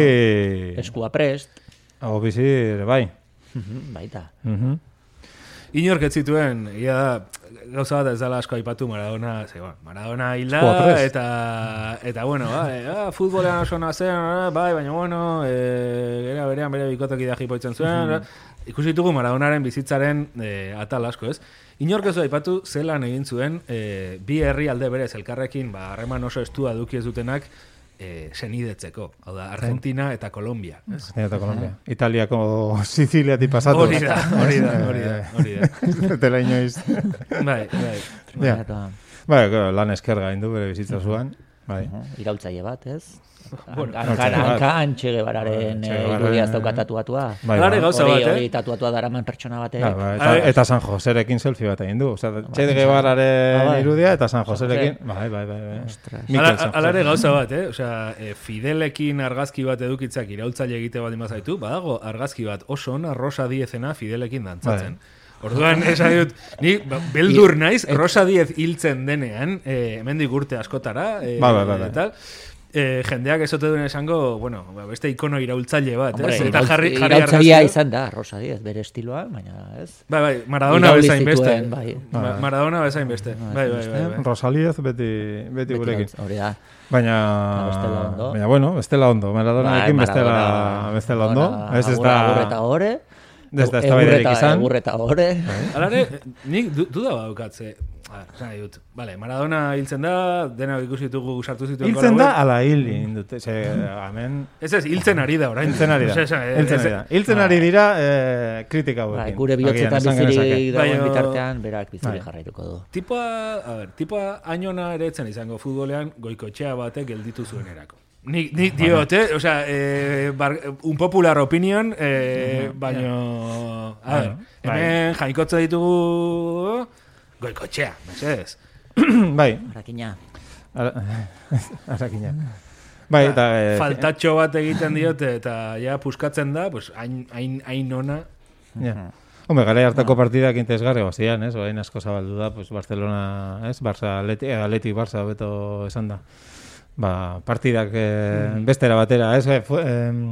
S3: Eskua prest.
S4: Hau bizi, bai.
S3: Baita.
S4: Mhm.
S5: Inork ez zituen, ia da, gauza bat ez dela asko aipatu Maradona, ze, bueno, Maradona hilda, eta, eta bueno, bai, ah, futbolean oso nazen, ah, bai, baina bueno, e, era berean bere bikotek da jipoitzen zuen, ikusi ditugu Maradonaren bizitzaren e, atal asko, ez? Inork ez aipatu zelan egin zuen e, bi herri alde berez elkarrekin, ba, harreman oso estua eduki ez dutenak, e, senidetzeko, hau da, Argentina eta Kolombia, ez?
S4: Eta Kolombia. Italiako Siciliatik pasatu.
S5: Hori da, hori da, hori da, hori da.
S4: Dela inoiz.
S5: Bai, bai.
S4: Ja. Bai, lan esker gaindu bere bizitza zuan. Bai.
S3: uh, Iraultzaile bat, ez?
S5: Bueno,
S3: Hanka,
S4: iraultzaile bat.
S3: hanka antxe gebararen eh, irudia ez dauka tatuatua.
S4: Bai, bai.
S5: gauza
S3: Hori,
S5: bat,
S3: hori
S5: eh?
S3: tatuatua daraman pertsona batek.
S4: Ja, bai, eta, eta San Joserekin selfie bat egin du. Osea, Che Guevararen
S3: Ah,
S4: irudia eta San Joserekin. Bai, bai, bai. bai.
S5: Alare gauza bat, eh? Osea, e, Fidelekin argazki bat edukitzak iraultzaile egite bat imazaitu, badago argazki bat oso ona Rosa Diezena Fidelekin dantzatzen. Orduan, esan dut, ni ba, beldur naiz, Rosa Diez hiltzen denean, eh, hemendik urte askotara, eh,
S4: Bai, bai, bai, bai.
S5: Eh, jendeak ezote duen esango, bueno, ba, beste ikono iraultzaile bat,
S3: Hombre,
S5: ez? Eta jarri, jarri
S3: iraultzailea izan da, Rosa Diez, bere estiloa, baina ez.
S5: Bai, bai, Maradona bezain beste.
S3: bai.
S5: Ma- Maradona bezain beste. Bai, bai, bai. bai.
S4: Rosaliez beti, beti gurekin.
S3: Hori da.
S4: Baina,
S3: Ba, bestela ondo.
S4: baina bueno, bestela ondo. Maradonarekin
S3: Bai,
S4: bestela,
S3: Maradona-
S4: bestela ondo. Ez ez da...
S3: ore.
S4: Ez da eztabaidarik
S3: egurreta-
S4: izan.
S3: Egurreta ore.
S5: Alare, nik du, duda baukatze. Ver, dut. Vale, Maradona hiltzen da, dena ikusi ditugu sartu zituen
S4: Hiltzen da, ala hil egin dute. Ze, hemen...
S5: Ez ez, hiltzen ari da orain.
S4: Hiltzen ari da.
S5: Osea, esan,
S4: Hiltzen ari da. Hiltzen ari dira eh, kritika hauekin.
S3: Bai, gure bihotzetan bizirik dagoen bitartean, berak bizirik
S4: Bai.
S3: jarraituko du.
S5: Tipoa, a ver, tipoa ainona ere etzen izango futbolean goikoetxea batek gelditu zuenerako. Nik, nik diot, eh? Osea, eh, bar, un popular opinion, eh, baino... A ver,
S4: Bai.
S5: hemen jaikotze ditugu goikoetxea, mesedez.
S4: bai,
S3: Arakina.
S4: ara- arakina. Bai, eta... eh,
S5: Faltatxo bat egiten diote eta ja puskatzen da, pues, hain, hain, hain ona.
S4: Ja. Hombre, gara hartako partidak interesgarri bazian, ez? Orain asko zabaldu da, pues Barcelona, ez? Barça, Atleti, eh, Atleti Barça beto esan da. Ba, partidak eh, bestera batera, ez? Eh, fu- em,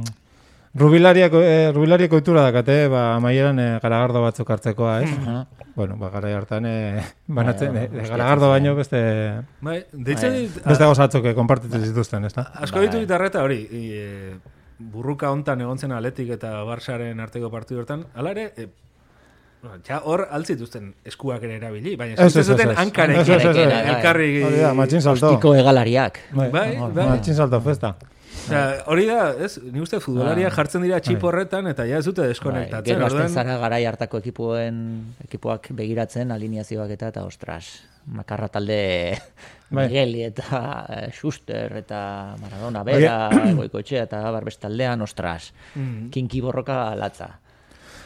S4: Rubilariako, eh, rubilariako itura dakate, ba, amaieran eh, garagardo batzuk hartzekoa, ez? Bueno, ba, gara hartan, eh, banatzen,
S3: Bai,
S4: eh,
S3: bai,
S4: garagardo baino beste,
S5: Bai, deitzen
S3: Bai.
S5: dit,
S4: beste gozatzuk eh, konpartitzen zituzten, ez da?
S5: asko
S3: Bai.
S5: ditu gitarreta hori, e, burruka hontan egon zen Atletik eta Barsaren arteko partidu hortan, hala ere, e, bueno, ja hor altzituzten eskuak ere erabili, baina
S4: Ez,
S5: zuten hankarekin elkarri...
S4: Matxin salto.
S3: Ostiko egalariak.
S5: Bai, bai.
S4: Matxin salto festa.
S5: Osea, hori da, ez, ni uste futbolaria jartzen dira txip horretan eta ja ez dute
S3: Bai,
S5: deskonektatzen.
S3: Gero hasten zara garai hartako ekipoen ekipoak begiratzen alineazioak eta eta ostras. Makarra talde
S4: Bai.
S3: Migueli eta eh, Schuster eta Maradona bera, Goikoetxea eta bar bestaldean, ostras.
S5: Mm.
S3: Kinki borroka latza.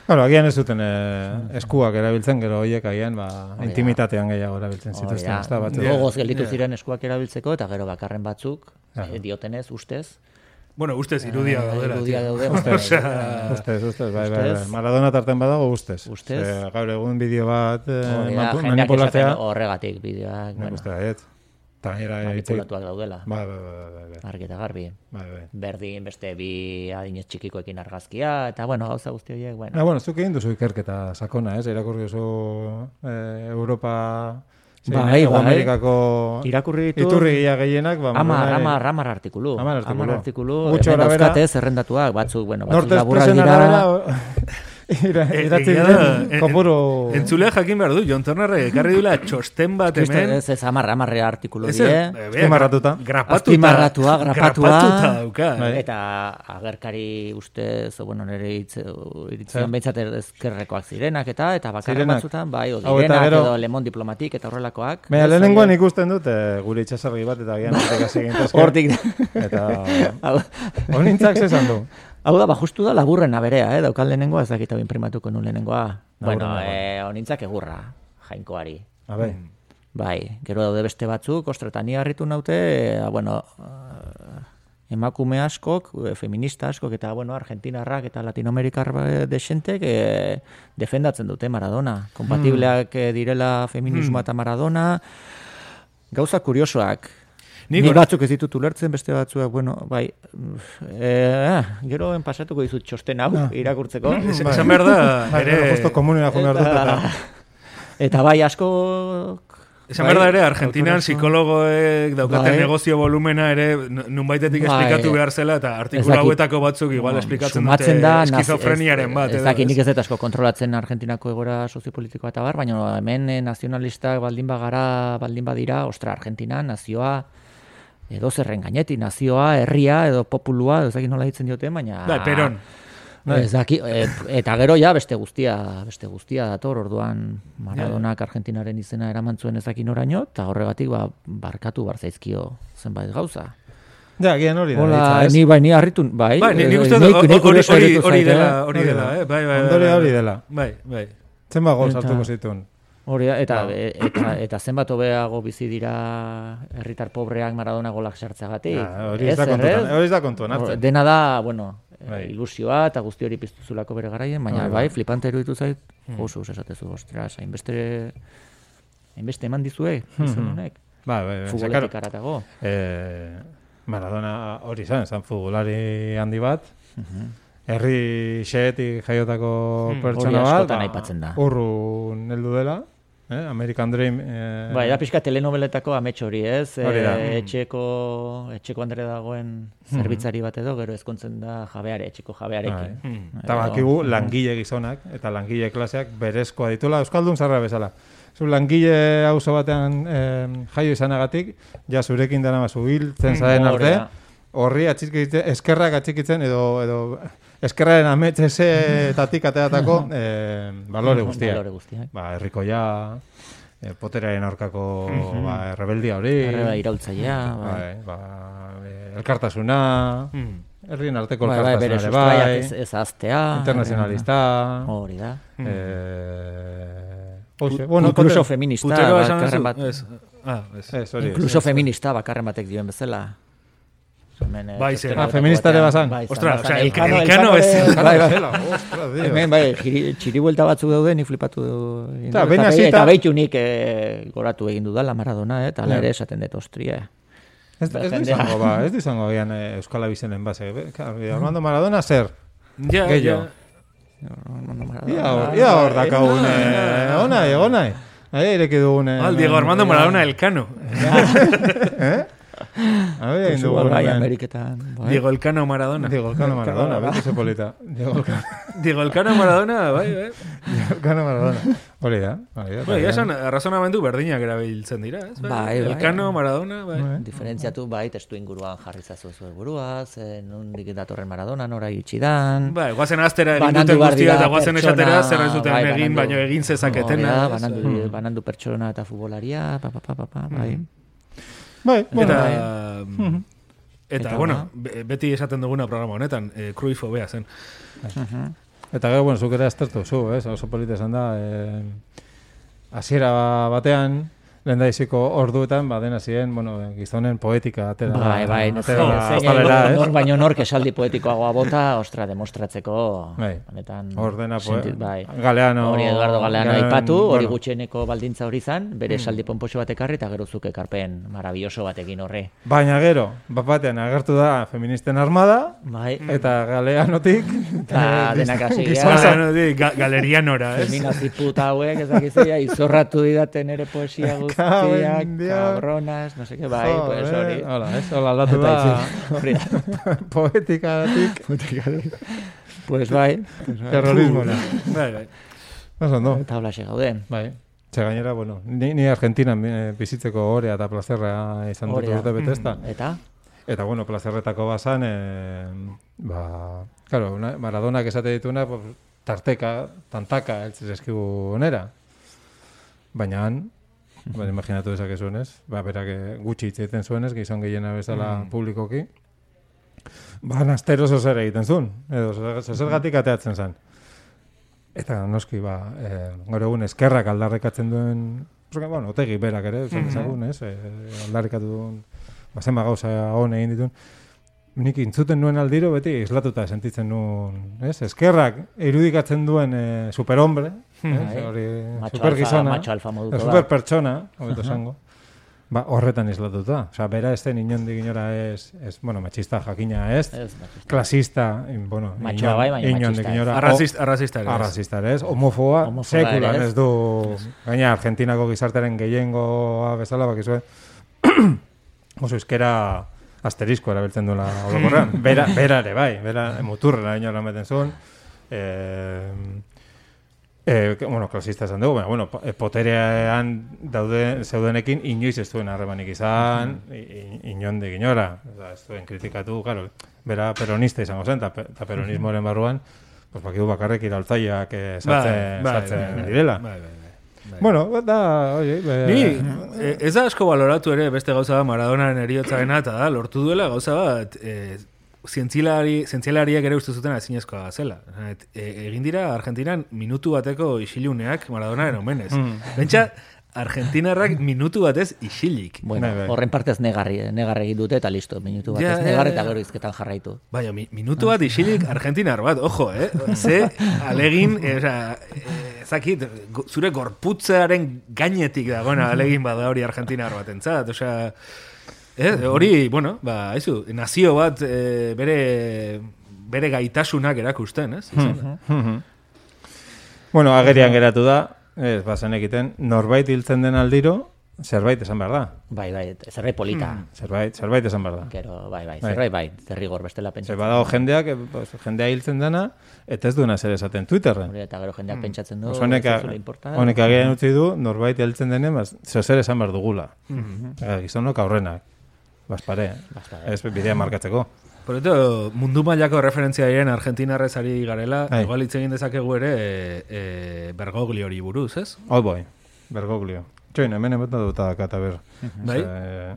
S4: Claro, agian ez zuten eh, eskuak erabiltzen, gero horiek agian ba,
S3: da.
S4: intimitatean gehiago erabiltzen
S3: Hori
S4: zituzten, ez da, batzu.
S3: gogoz gelditu ziren eskuak erabiltzeko eta gero bakarren batzuk eh, diotenez, ustez.
S5: Bueno, ustez irudia
S3: Eh,
S5: daudela.
S3: irudia daude,
S5: Osea,
S4: Ustez, ustez, bai, bai, bai.
S3: Ustez.
S4: Maradona tarten badago ustez.
S3: Ustez.
S4: Gaur egun bideo bat eh,
S3: jendeak
S4: manipulatzea,
S3: horregatik bideoak,
S4: nik
S3: bueno,
S4: uste hitz egin-
S3: manipulatuak daudela.
S4: Bai, bai, bai, bai, bai,
S3: Argi eta garbi.
S4: bai, bai.
S3: Berdin beste bi adinez txikikoekin argazkia, eta bueno, gauza guzti horiek, bueno.
S4: Ah, bueno, zuk egin duzu ikerketa sakona, ez? Irakurri duzu eh, Europa... zein,
S3: Bai,
S4: Hego
S3: bai.
S4: Amerikako
S3: Irakurri ditu-
S4: iturri gila gehienak, ba,
S3: Amar,
S4: Maradona-
S3: amar, amar artikulu.
S4: Hamar artikulu.
S3: Hamar artikulu.
S4: Arabera-
S3: dauzkate zerrendatuak, batzuk, bueno, batzuk laburrak
S4: Expressen
S3: dira.
S4: Arabera ira-
S5: E-
S4: idatzi
S5: egia da,
S4: diren
S5: en-
S4: kopuru...
S5: Entzulea jakin behar du, Jon Turnerrek ekarri duela txosten bat
S3: Kristo,
S5: hemen.
S3: ez, ez, amar, amarre artikulu
S5: Ez,
S3: die.
S5: eh, be-
S4: Azpimarratuta.
S5: Grapatuta.
S3: Azpimarratua, grapatua.
S5: Grapatuta dauka.
S4: Bai.
S3: Eta agerkari ustez, bueno, nire iritzian behintzat ezkerrekoak zirenak eta eta bakarren
S4: Zirenak.
S3: batzutan, bai, o
S4: Hau eta
S3: direnak
S4: gero-
S3: edo lemon diplomatik eta horrelakoak.
S4: Baina lehenengoan ikusten dut eh, gure itxasargi bat eta gian hortik.
S3: Hortik.
S4: Eta honintzak zesan du.
S3: hau da, ba, justu da laburrena berea, eh? Daukan lehenengoa, ez dakit hau imprimatuko nun lehenengoa. Bueno, eh, honintzak egurra, jainkoari.
S4: A ber,
S3: Bai, gero daude beste batzuk, ostretania harritu naute, eh, bueno, eh, emakume askok, e, feminista askok, eta bueno, argentinarrak eta latinoamerikar e, desentek e, defendatzen dute Maradona. Kompatibleak e, direla feminismoa eta Maradona. Gauza kuriosoak.
S5: Nik
S3: Ni
S5: or-
S3: batzuk ez ditut ulertzen, beste batzuak, bueno, bai, e, gero enpasatuko dizut txosten hau irakurtzeko.
S5: Es- Esan behar da,
S4: Bai,
S5: ere...
S4: justo komunera jo behar dut eta...
S3: Eta bai, asko...
S5: Esan behar da ere, Argentinan psikologoek daukaten
S3: Bai.
S5: negozio volumena ere nunbaitetik
S3: Bai.
S5: esplikatu behar zela, eta artikulu hauetako batzuk igual esplikatzen dute
S3: da,
S5: eskizofreniaren
S3: ez-
S5: bat.
S3: Ez
S5: edo,
S3: dakit nik
S5: ez?
S3: ez dut asko kontrolatzen Argentinako egora soziopolitikoa eta bar, baina hemen nazionalistak baldin bagara, baldin badira, ostra, Argentina, nazioa, edo zerren gainetik, nazioa, herria, edo populua, edo ez dakit nola ditzen dioten, baina...
S5: Bai, Peron.
S3: Ez daki, e, eta gero ja beste guztia, beste guztia dator, orduan Maradonak Argentinaren izena eraman zuen ezakin oraino, eta horregatik ba, barkatu barzaizkio zenbait gauza.
S4: Ja, gian hori da.
S3: Hola,
S4: ez?
S3: ni bai, ni harritu, bai.
S5: Bai, ni,
S3: eh,
S5: ni uste hori- dela, hori dela,
S4: da.
S5: eh? Bai, bai, bai.
S4: Ondorioa
S5: bai.
S4: hori dela.
S5: Bai, bai.
S4: Zenba gol sartuko zituen.
S3: Hori eta, e, eta, eta zenbat hobeago bizi dira herritar pobreak Maradona golak sartzagatik.
S4: Ja, hori ez da kontuan, hori ez da kontuan hartzen.
S3: Dena da, bueno, eh,
S4: Bai.
S3: ilusioa eta guzti hori piztuzulako bere garaien, baina bai, flipante iruditu zait, oso esatezu, ostras, hainbeste, hainbeste eman dizue, izan honek,
S4: Bai, bai, bai.
S3: futboletik aratago.
S4: eh, Maradona hori izan, zan futbolari handi bat, herri xeetik jaiotako pertsona
S3: Hori
S4: bat,
S3: askotan aipatzen da.
S4: urrun heldu dela, eh? American Dream. Eh,
S3: Bai, da pixka telenoveletako amets hori, ez?
S4: Hori da.
S3: E, etxeko, etxeko andre dagoen zerbitzari bat edo, gero ezkontzen da jabeare, etxeko jabearekin.
S4: Bai.
S5: Hmm.
S4: Eta bakigu langile gizonak eta langile klaseak berezkoa ditula Euskaldun zarra bezala. Zu langile auzo batean eh, jaio izanagatik, ja zurekin dara mazu hiltzen zaren
S3: Mm, hori
S4: arte, horri atxikitzen, eskerrak atxikitzen edo, edo eskerraren ametxezetatik ateratako eh, balore guztiak.
S3: Balore guztiak.
S4: Ba, herrikoia, eh, poteraren aurkako ba, rebeldia hori,
S3: Arreba iraultzailea, bai.
S4: bai, ba, eh, elkartasuna,
S5: Hmm.
S4: herrien arteko
S3: Bai, bai, bere
S4: elkartasuna
S3: sustraiak
S4: bai,
S3: ez, ez aztea.
S4: internazionalista,
S3: Hori da.
S4: eh, hoxe, bueno,
S3: Incluso feminista, bakarren bat.
S5: Ez. Ah, ez.
S4: Ez, hori.
S3: Incluso feminista bakarren batek dioen bezala. Hemen, eh,
S5: Bai, zer.
S4: Ah, feminista ere bazan?
S3: Bai,
S5: Ostra,
S3: zan,
S5: osea,
S3: bazan.
S5: Elcano- Elcano ez-
S3: ere- bai, bai.
S4: Ostras, Dio.
S3: Hemen, bai, jiri, txiri buelta batzuk daude, ni flipatu du.
S4: Ta, behin
S3: Eta
S4: hasita-
S3: be- Eta behitu nik eh, goratu egin dudala Maradona, eh, eta
S4: Ja.
S3: ere esaten dut, ostria.
S4: Ez, ez du
S3: Jendea.
S4: izango, ba, ez du izango gian eh, Euskal Abizenen base. Armando Maradona zer?
S5: Ja,
S4: Gehiago.
S5: ja.
S4: Ia hor, ia hor dakagune. Ona, egona. Ahí ireki dugune.
S5: Al Diego Armando Maradona Elcano.
S4: A ver,
S3: Igual
S4: dugu.
S3: bai. Ameriketan. bai.
S5: Diego Elcano Maradona.
S4: Diego Elcano Maradona, beti ze polita. Diego Elcano-
S5: Diego Elcano Maradona, bai, bai.
S4: Diego Elcano Maradona. Hori da, hori da.
S5: Ya esan, razonamendu berdinak erabiltzen dira, ez?
S3: Bai, bai.
S5: Elcano, Maradona, bai.
S3: Diferentziatu bai, testu inguruan jarri zazu zuen buruaz, eh, nondik datorren Maradona, nora iritsi dan.
S5: Bai, guazen astera egin
S3: Banandu
S5: duten guztia eta guazen esatera zer ez duten
S3: bai,
S5: egin,
S3: banandu.
S5: baino egin zezaketena.
S3: Da,
S5: ez?
S3: banandu, banandu pertsona eta futbolaria, pa, pa, pa, pa, pa, bai.
S4: Bai, bueno.
S5: Eta, eta,
S3: Eta
S5: bueno,
S3: ba.
S5: be- beti esaten duguna programa honetan, eh, Cruyff hobea zen.
S4: Eta gero, bueno, zuk ere aztertu zu, ez? Oso polita esan da. Eh, hasiera batean, lehen daiziko orduetan, ba, dena ziren, bueno, gizonen poetika atera.
S3: Bai, bai,
S4: atera
S3: zein-
S4: azalera,
S3: zein-
S4: ez?
S3: nor baino nork esaldi poetikoagoa bota, ostra, demostratzeko,
S4: Bai.
S3: honetan,
S4: Ordena poe-
S3: sentit- bai.
S4: Galeano-
S3: Hori Eduardo Galeano aipatu, hori
S4: bueno.
S3: Gutxieneko baldintza hori zan, bere esaldi ponpoxo bat ekarri, eta gero zuk ekarpen marabilloso batekin horre.
S4: Baina gero, bat batean agertu da feministen armada,
S3: Bai,
S4: eta galeanotik...
S3: eta denak hasi
S5: galerianora, ez?
S3: Feminazi puta hauek, ez dakizia, izorratu didaten ere poesia guztiak,
S4: Dios.
S3: cabronas, no sé qué, bai, pues hori.
S4: Hola, ez, hola aldatu
S3: Eta
S4: da
S3: itzi- hori da.
S4: poetikatik
S3: Pues bai, pues bai.
S5: Bai, bai.
S4: Oso, no?
S3: Eta hola gaude.
S4: Bai. Ze gainera, bueno, ni, ni Argentinan eh, bizitzeko orea eta plazerra izan dut urte betezta.
S3: Eta?
S4: Eta, bueno, plazerretako bazan, eh, ba, claro, una, Maradonak esate dituna, pues, tarteka, tantaka, eltzez eskigu onera. Baina han, ba, imaginatu dezakezuen ez, ba, berak eh, gutxi hitz egiten zuen ez, gizon gehiena bezala publikoki. Ba, nastero zer egiten zuen, edo zer- zergatik ateatzen zen. Eta noski, ba, eh, gaur egun eskerrak aldarrekatzen duen, bueno, otegi berak ere, esan dezagun, ez, eh, aldarrekatu duen, ba, gauza hon egin dituen. nik intzuten nuen aldiro beti islatuta sentitzen nuen, ez? Eskerrak irudikatzen duen eh, superhombre, ez?
S3: Bai. Macho
S4: supergizona,
S3: alfa- macho alfa moduko da.
S4: superpertsona, hobeto esango. Ba, horretan islatuta. Osea, bera ez den inondik inora ez, ez, bueno, machista jakina ez,
S3: Ez, machista.
S4: klasista, in, bueno,
S3: Machoa bai, baina
S4: inondik
S3: machista ez.
S4: inora.
S5: Arrazist, arrazista ere. ez.
S4: Arrazista ere ez, homofoba,
S3: Homofoba
S4: sekulan
S3: ere ez.
S4: ez du, gaina Argentinako gizarteren gehiengoa bezala, bakizue, oso euskera asterizko erabiltzen duela orokorrean. Bera, bera ere bai, bera muturrera inola meten zuen. Eh, eh, que- bueno, klasista esan dugu, baina, bueno, eh, poterean daude, zeudenekin inoiz ez duen harremanik izan, i- i- inondik inora, ez duen kritikatu, claro, bera peronista izango zen, eta pe- eta peronismoaren barruan, pues bakidu bakarrik iraltzaiak eh, sartzen, sartzen direla.
S5: Bai, bai, bai. Bai.
S4: Bueno, da, oie, be,
S5: Ni, e, ez da asko baloratu ere beste gauza bat Maradonaren eriotzarena eta da, lortu duela gauza bat e, zientzilari, zientzialariak ere uste zuten ezinezkoa zela. Et, e, egin dira Argentinan minutu bateko isiluneak Maradonaren omenez.
S4: Mm.
S5: Bentsa, Argentinarrak minutu batez isilik.
S3: Bueno, horren partez negarri, negarri egin dute eta listo, minutu batez
S5: Ja, ja,
S3: negar
S5: ja.
S3: eta gero izketan jarraitu.
S5: Baina, mi, minutu bat isilik Argentinar bat, ojo, eh? Ze, alegin, e, oza, e, ezakit, go- zure gorputzearen gainetik dagoena alegin bada hori Argentinar bat entzat, osea, eh, hori, bueno, ba, haizu, nazio bat e, bere, bere gaitasunak erakusten, ez? Izan da.
S4: Mhm. Bueno, agerian geratu da, ez bazen egiten, norbait hiltzen den aldiro, zerbait esan behar da.
S3: Bai, bai, zerbait polita.
S4: Zerbait, zerbait esan behar da.
S3: Gero, bai, bai,
S4: Bai.
S3: zerbait bai, derrigor bestela
S4: Zer
S3: pentsatzen.
S4: badago jendeak, eh, pues, jendea hiltzen dena, eta ez duena zer esaten Twitterren.
S3: Hori eta gero jendeak pentsatzen du,
S4: Pues honek,
S3: ez importa.
S4: honek agian utzi du, norbait heltzen denen, bas, zer zer esan behar dugula. Eh, Gizonok aurrenak. Baspare.
S3: Baspare.
S4: Ez bidea markatzeko.
S5: Por mundu mailako referentzia diren Argentinarrez ari garela,
S4: Bai.
S5: igual hitz egin dezakegu ere e, e, Bergoglio hori buruz, ez?
S4: All boy. Bergoglio. Txoin, hemen emeta dut eta ber.
S5: Bai.
S4: Osea,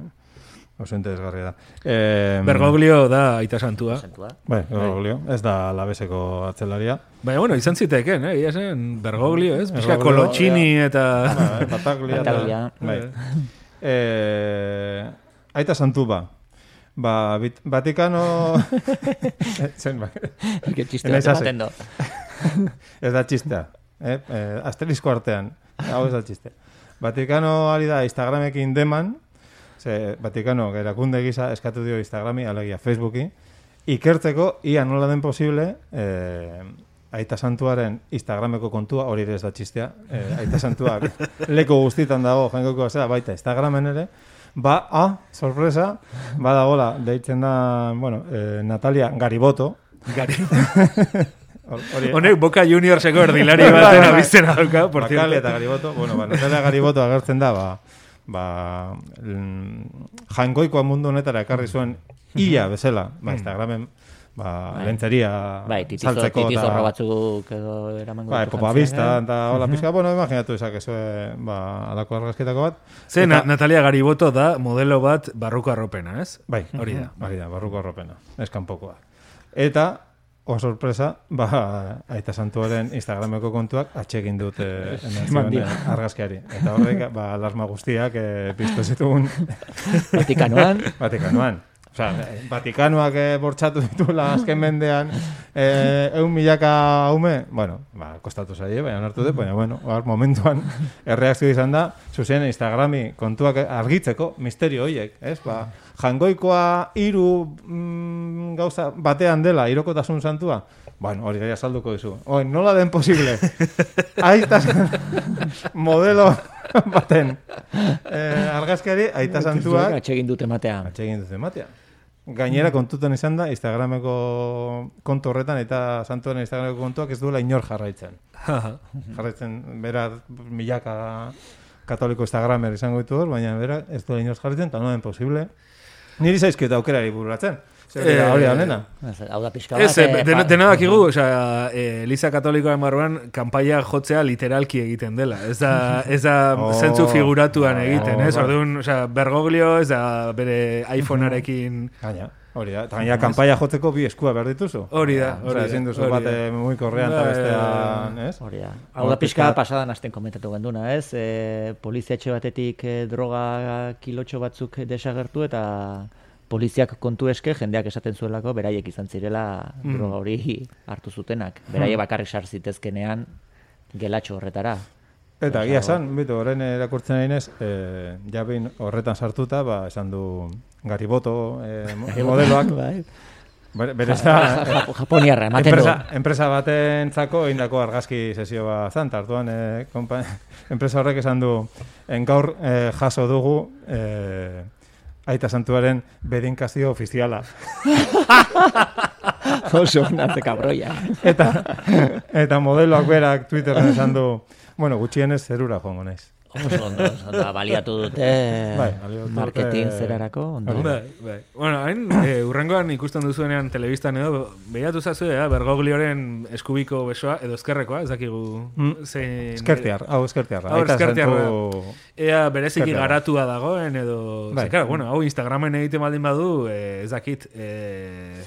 S4: Oso interesgarria da. Eh,
S5: Bergoglio da aita santua.
S3: Santua.
S4: Bai, Bergoglio. Ez da labeseko atzelaria.
S5: Baina, bueno, izan ziteken, eh? Ia zen, Bergoglio, ez?
S4: Bergoglio,
S5: Colocini eta...
S4: Bai, Bataglia.
S3: Bataglia.
S4: Bai. Eh, aita santu ba. Ba, bit, Vatikano... Zen,
S3: do.
S4: Ez da txistea. Eh? Eh, asterizko artean. Hau ez da txiste. Vatikano ari da Instagramekin deman, ze Vatikano erakunde gisa eskatu dio Instagrami, alegia Facebooki, ikertzeko ia nola den posible eh, Aita Santuaren Instagrameko kontua, hori ere ez da txistea, eh, Aita Santuak leko guztitan dago, jangoko zera, baita Instagramen ere, ba, ah, sorpresa, badagola, deitzen da, bueno, eh, Natalia Gariboto,
S5: Gari.
S4: hor- hori,
S5: Honek Boca Juniorseko erdilari
S4: Bai,
S5: baten
S4: bai.
S5: abizena dauka, por
S4: Bakale
S5: cierto.
S4: eta Gariboto, bueno, ba, Natalia Gariboto agertzen da, ba, ba, mm, jangoikoa mundu honetara ekarri zuen ia bezala, ba, Instagramen, ba,
S3: Bai.
S4: lentzeria
S3: Bai, titizo,
S4: saltzeko
S3: titizorro batzuk edo eramango
S4: Bai, popa bista,
S3: eh?
S4: eta hola pizka, bueno, imaginatu esakezu, ba, alako argazkitako bat.
S5: Ze,
S4: Eta-
S5: Na- Natalia Gariboto da modelo bat barruko arropena, ez?
S4: Bai,
S5: Hori da.
S4: Hori da, barruko arropena, ez kanpokoa. Eta, o sorpresa, ba, aita santuaren Instagrameko kontuak atxegin dute eman
S3: dio.
S4: argazkiari. Eta horrek, ba, alarma guztiak eh, piztu zitugun
S3: Vatikanoan,
S4: Vatikanoan. Osea, eh, Vatikanoak eh, bortxatu dituela azken mendean eh, eun milaka haume, bueno, ba, kostatu zaie, baina hartu dut, baina, bueno, hor momentuan erreakzio izan da, zuzen Instagrami kontuak argitzeko misterio horiek, ez? Ba, jangoikoa hiru mm, gauza batean dela, irokotasun santua, Bueno, hori gaia salduko dizu. Oi, nola den posible? Aita modelo baten eh, argazkiari aita santuak
S3: atxegin dute matea.
S4: Atxegin dut ematea. Gainera kontutan izan da, Instagrameko kontu horretan eta santuaren Instagrameko kontuak ez duela inor jarraitzen. jarraitzen, bera milaka katoliko Instagramer izango ditu hor, baina bera ez duela inor jarraitzen, eta noen posible. Niri zaizkieta aukerari bururatzen. Zer
S5: Eh,
S4: hori da honena.
S3: Ez, Hau da pixka bat.
S5: Ez, eh,
S3: eh,
S5: dena,
S3: pa-
S5: dena dakigu, osea, eh, Eliza Katolikoaren barruan kanpaia jotzea literalki egiten dela. Ez da, ez da
S4: Oh.
S5: zentzu figuratuan
S4: Oh,
S5: egiten, ez?
S4: bai.
S5: Orduan, osea, Bergoglio ez da bere iPhonearekin...
S4: Gaina, hori da. Eta gaina kanpaia jotzeko bi eskua behar dituzu.
S5: Hori da, hori da,
S4: ezin duzu
S5: hori
S4: bate
S5: da.
S4: muy korrean eta
S5: Bai,
S4: bestean, ez?
S3: Hori da. Hau da pixka pasadan asten komentatu genduna, ez? E, polizia etxe batetik droga kilotxo batzuk desagertu eta poliziak kontu eske jendeak esaten zuelako beraiek izan zirela droga hori hartu zutenak. Beraiek bakarrik sar zitezkenean gelatxo horretara.
S4: Eta egia esan, bitu, orain erakurtzen nahi nez, e, ja behin horretan sartuta, ba, esan du Gariboto e, modeloak,
S3: Bai.
S4: bere, bere
S3: Japo- Japoniarra ematen du.
S4: enpresa, enpresa batentzako egindako argazki sesio bat zan, tartuan e, kompa, enpresa horrek esan du, en gaur e, jaso dugu e, aita santuaren bedinkazio ofiziala.
S3: Oso onarte kabroia.
S4: Eta, eta modeloak berak Twitterren esan du, bueno, gutxienez zerura joango naiz.
S3: Oso ondo, ondo, baliatu dute
S4: Bai, baliatu dute-
S3: marketing zerarako, ondo.
S5: Bai, bai. Bueno, hain, e, urrengoan ikusten duzuenean telebistan edo, behiatu zazu, eh, Bergoglioren eskubiko besoa, edo eskerrekoa, ez dakigu
S4: Mm.
S5: zein...
S4: Eskertiar, hau eskertiarra.
S5: Hau
S4: Aita
S5: eskertiarra.
S4: santu-
S5: Ea bereziki garatua dagoen, edo...
S4: Bai.
S5: Claro, bueno, hau Instagramen egiten baldin badu, eh, ez dakit... Eh,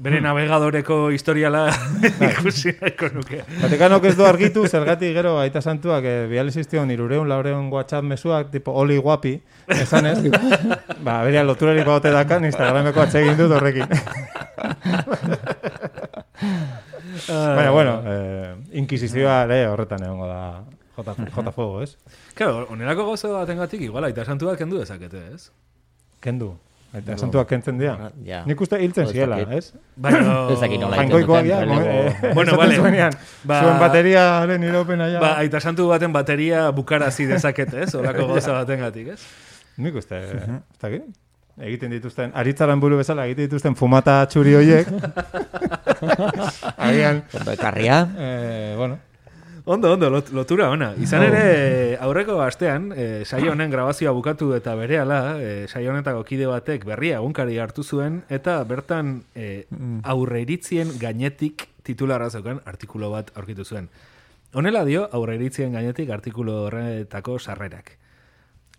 S5: bere navegadoreko historiala ikusi nahiko nuke.
S4: Vatikanok ez du argitu, zergatik gero aita santuak e, biali ziztion irureun, laureun WhatsApp mezuak, tipo oli guapi, esan ez, ba, berea loturarik baute dakan, Instagrameko atsegin dut horrekin. Baina, bueno, eh, inkisizioa ere horretan egongo da J, J Fuego, ez?
S5: Claro, onelako gozo batengatik igual aita santuak kendu dezakete, ez?
S4: Kendu. Eta santuak kentzen dira.
S3: Ja.
S4: Nik uste hiltzen ziela, ez?
S5: Baina...
S3: Ez dakit nola
S5: Bueno, vale. Ba-
S4: zuen bateriaren iropena ja.
S5: Ba, aita santu baten bateria bukarazi dezakete, ez? Olako goza batengatik, ez?
S4: Nik uste, ez dakit? Egiten dituzten, aritzaran buru bezala, egiten dituzten fumata txuri hoiek. Agian,
S3: Ondo ekarria.
S4: eh, bueno,
S5: Ondo, ondo, lot, lotura ona. Izan ere, aurreko astean, e, saio honen grabazioa bukatu eta berehala, e, saio honetako kide batek berria egunkari hartu zuen, eta bertan e, aurreiritzien gainetik titularra zeukan artikulu bat aurkitu zuen. Honela dio, aurreiritzien gainetik artikulu horretako sarrerak.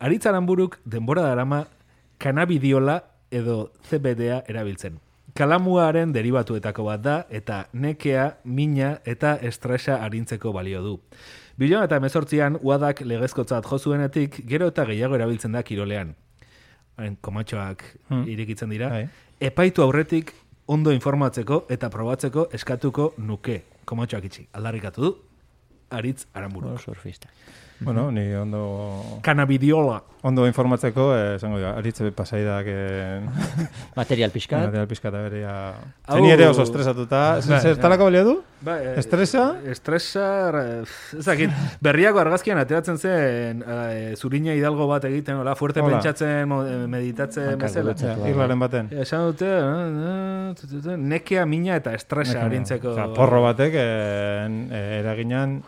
S5: Aritzaran buruk denbora darama kanabidiola edo CBDa erabiltzen. Kalamuaren derivatuetako bat da eta nekea, mina eta estresa arintzeko balio du. Bilion eta emezortzian uadak legezkotzat jozuenetik gero eta gehiago erabiltzen da kirolean. Hain, komatxoak irikitzen dira.
S4: Bai.
S5: Epaitu aurretik ondo informatzeko eta probatzeko eskatuko nuke. Komatxoak itxi. Aldarrikatu du. Aritz aranburu.
S3: Surfista.
S4: Bueno, ni ondo,
S5: Kanabidiola.
S4: ondo informatzeko, eh, esango dira, aritze pasaidak eh,
S3: Material pixkat.
S4: material pizka eta berea...
S5: Hau-
S4: Zeni ere oso estresatuta.
S5: Bai,
S4: Zertarako balio du?
S5: Ba, eh,
S4: Estresa?
S5: Estresa, eh, ez dakit, berriako argazkian ateratzen zen eh, zurina hidalgo bat egiten, hola, fuerte
S4: Hola.
S5: pentsatzen, eh, meditatzen bezala.
S4: Ja, irlaren baten.
S5: Esan dute, eh, eh, tu, tu, nekea, mina eta estresa arintzeko.
S4: Osea, porro batek eh, eh, eraginan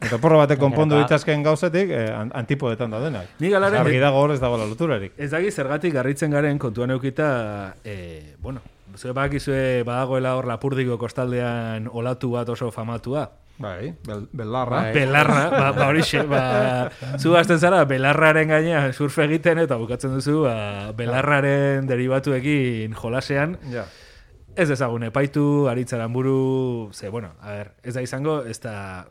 S4: eta porro batek konpondu
S3: Gainera,
S4: ditzazken gauzetik eh, an- antipodetan daudenak.
S5: Nik alaren,
S4: Argi dago hor ez dagoela loturarik.
S5: ez dakit zergatik garritzen garen kontuan eukita, eh, bueno, zue bakizue badagoela hor lapurdiko kostaldean olatu bat oso famatua.
S4: Bai, bel, belarra.
S5: Belarra, ba, ba horixe, ba, zu hasten zara belarraren gainean surf egiten eta bukatzen duzu ba, belarraren derivatuekin jolasean.
S4: Ja.
S5: Ez ezagun epaitu, aritzaran buru, ze, bueno, a ver, ez da izango, ez da,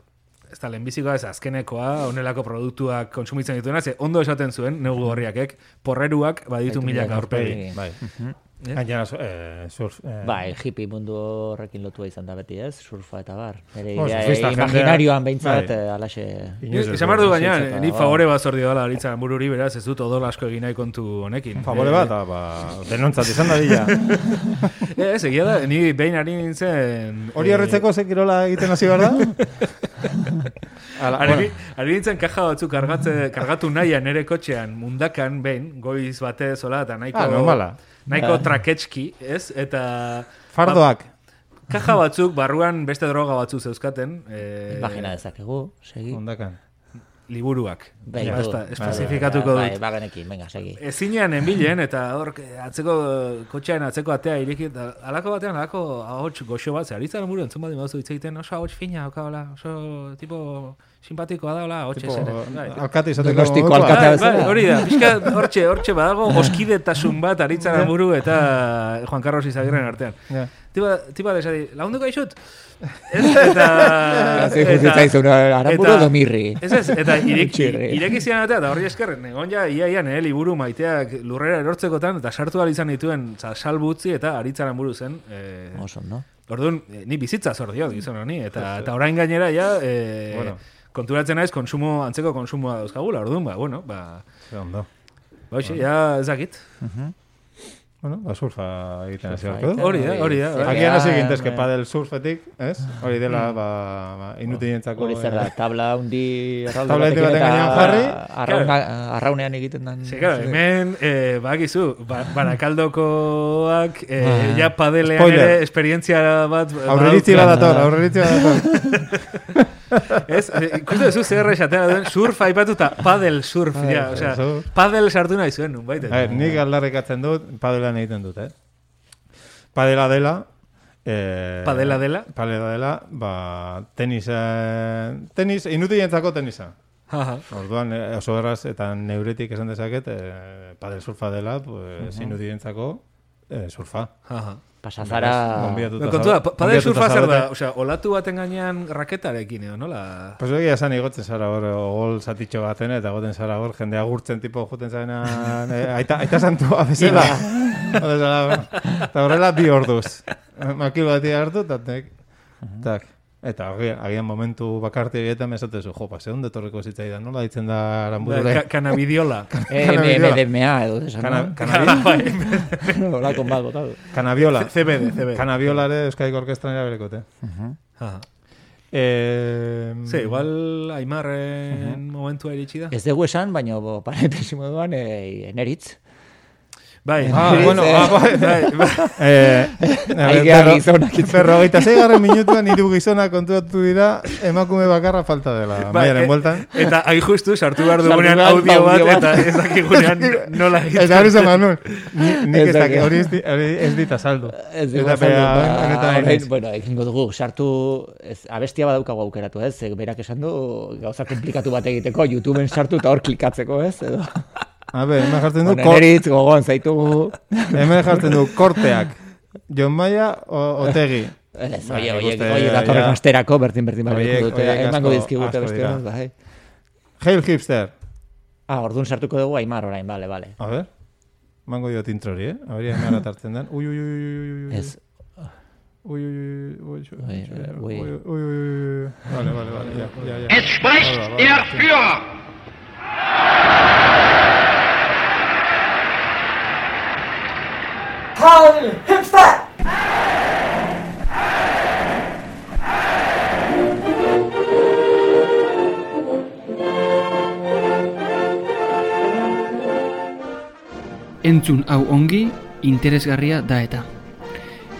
S5: ez da lehenbizikoa, ez azkenekoa, honelako produktuak kontsumitzen dituena, ze ondo esaten zuen, neugu horriakek, porreruak baditu milaka aurpegi.
S3: aurpegi.
S4: Bai. Gainera, eh, surf... Eh,
S3: Bai, hippie mundu horrekin lotua izan da beti, ez? Surfa eta bar. Ere
S4: Bueno,
S3: idea,
S4: surfista
S3: imaginarioan behintzat,
S4: Bai.
S3: eh, alaxe...
S5: Esan behar du
S3: Zintzoka
S5: ni
S3: dago.
S5: favore bat zordio dela aritzaran bururi, beraz, ez dut odol asko egin nahi kontu honekin.
S4: Favore bat, ah, ba, denontzat izan da dila.
S5: Eh, Ez, egia da, ni behin ari nintzen...
S4: Hori
S5: eh,
S4: erretzeko ze kirola egiten hasi behar da? Ala,
S5: Ari,
S4: bueno,
S5: ari nintzen kaja batzuk kargatze, kargatu nahian nere kotxean mundakan behin, goiz batez, hola, eta nahiko,
S4: Ah, normala.
S5: Nahiko traketski, ez? Eta
S4: fardoak.
S5: kaja batzuk, barruan beste droga batzuk zeuzkaten, eh,
S3: Imagina dezakegu, segi.
S4: Ondakan.
S5: Liburuak.
S3: Bai,
S5: Ba, ez da,
S4: bai,
S5: Especifikatuko
S3: Bai,
S5: dut.
S3: bagenekin, venga, segi.
S5: Ezinean enbilen, eta hor, atzeko, kotxean atzeko atea ireki, eta alako batean, alako ahots goxo bat, zeharitzaren buru entzun badin bazu hitz egiten, oso ahots fina, oka, hola, oso, tipo, simpatikoa da, hola, ahots
S4: Tipo,
S5: esene. Bai.
S4: alkate izateko.
S3: Donostiko alkate.
S5: Bai,
S3: bezala.
S5: bai, hori da, pixka, hortxe, hortxe badago, oskidetasun bat aritzaren buru eta Juan Carlos Izagirren artean.
S4: Ja.
S5: tipa, tipa desari, lagunduko aizut? Ez, eta...
S3: Aramburu edo mirri.
S5: Ez ez, eta irek,
S3: Txirri.
S5: ireki zian eta, eta horri eskerren, egon ja, ia, ia, nire liburu maiteak lurrera erortzekotan, eta sartu izan dituen, za, salbu utzi eta aritzaran buru zen. Eh,
S3: Oso, no?
S5: Orduan, eh, ni bizitza zor diot, gizon honi, eta, eta orain gainera, ja, eh,
S4: Bueno.
S5: konturatzen naiz, konsumo, antzeko konsumoa dauzkagula, orduan, ba, bueno, ba,
S4: ondo.
S5: ba, ja, ez dakit.
S4: Bueno, ba, surfa egiten hasi beharko
S3: egiten.
S5: Hori da, hori da.
S4: Agian hasi gintezke
S3: bai.
S4: padel surfetik, ez? Hori dela, ba, ba inutilentzako...
S3: Hori zer da, tabla hundi
S4: Tabla
S3: batekin
S4: baten gainean jarri.
S3: arrauna, arraunean egiten den.
S5: Ze, claro, hemen, eh, bakizu, ba, barakaldokoak, eh,
S3: Ah.
S5: ja padelean ere esperientzia bat...
S4: Aurreritzi
S5: badauka.
S4: bat dator, aurreritzi bat dator.
S5: Ez, eh, ikusten duzu zer esatea duen, surf aipatuta, padel surf, ja, osea,
S4: surf.
S5: padel sartu nahi zuen, nun, baita.
S4: A ver, nik aldarrikatzen dut, padelan egiten dut, eh? Padela dela... Eh,
S5: Padela dela?
S4: Padela dela, ba, tenis, eh, tenis, inutilentzako tenisa.
S5: Aha.
S4: Orduan, eh, oso erraz eta neuretik esan dezaket, eh, padel surfa dela, pues, inutilentzako eh, surfa.
S5: Aha.
S3: Pasazara...
S4: Gonbidatuta
S5: Kontua, padel surfa zer da, osea, olatu baten gainean raketarekin, edo, nola?
S4: Pues egia esan igotzen zara hor, gol zatitxo baten, eta goten zara hor, jende agurtzen tipo juten zarenan, eh, aita, aita santua bezala. Eta horrela bi orduz. Makil bat hartu, eta tek, tak. Eta agian, momentu bakarti egiten mesatezu, jo, pa, zehunde torreko zitzaidan, nola ditzen da aranburure?
S5: Ka Kanabidiola.
S3: MDMA edo desan,
S4: Kana,
S3: no?
S4: kanabi,
S3: Olako bago, tal.
S4: kanabiola.
S5: CBD, CBD.
S4: Kanabiola ere Euskadik Orkestran eraberekote.
S5: Aha.
S4: Eh,
S5: Ze, igual Aimarren momentua iritsi da?
S3: Ez dugu esan, baina bo, parentesi moduan, e, eneritz.
S5: Bai,
S4: Ah,
S3: Sí,
S4: bueno, ah, bai.
S5: bai, bai.
S4: Eh,
S3: itzen.
S4: Berrogeita zeigarren minutuan hiru gizona kontuatu dira emakume bakarra falta dela.
S5: Bai,
S4: Maiaren
S5: e-
S4: bueltan.
S5: Eta hain justu sartu behar dugunean audio bat, eta ez dakigunean nola egiten.
S4: Eta hori zama nun. Ni- Nik
S3: Ez
S4: dakit. hori ez dita saldu.
S3: Ez orain,
S4: naiz.
S3: bueno, egingo dugu, sartu, ez, abestia badaukagu aukeratu, ez? Berak esan du, gauza komplikatu bat egiteko, YouTubeen sartu eta hor klikatzeko, ez? Edo,
S4: A ber, hemen jartzen du,
S3: eneritz gogoan zaitugu.
S4: hemen jartzen du korteak. Jon Maia Otegi.
S3: Ez,
S4: Ba,
S3: oie, oie, oie, datorren asterako, bertin, bertin, bertin, dute, emango dizkigute beste bat, bai.
S4: Hail Hipster.
S3: Ah, orduan sartuko dugu Aimar orain, bale, bale.
S4: A ber. Mango diot introri, eh? Hori hemen atartzen den. Ui, ui, ui, ui, ui, ui, ui.
S3: Ez,
S4: Ui, ui, ui, ui, ui,
S3: Ui,
S4: ui,
S3: ui.
S4: ui, ui, ui. Vale, vale, vale, ja, ja, ja.
S6: Es spricht der
S4: vale.
S6: Führer!
S7: entzun hau ongi, interesgarria da eta.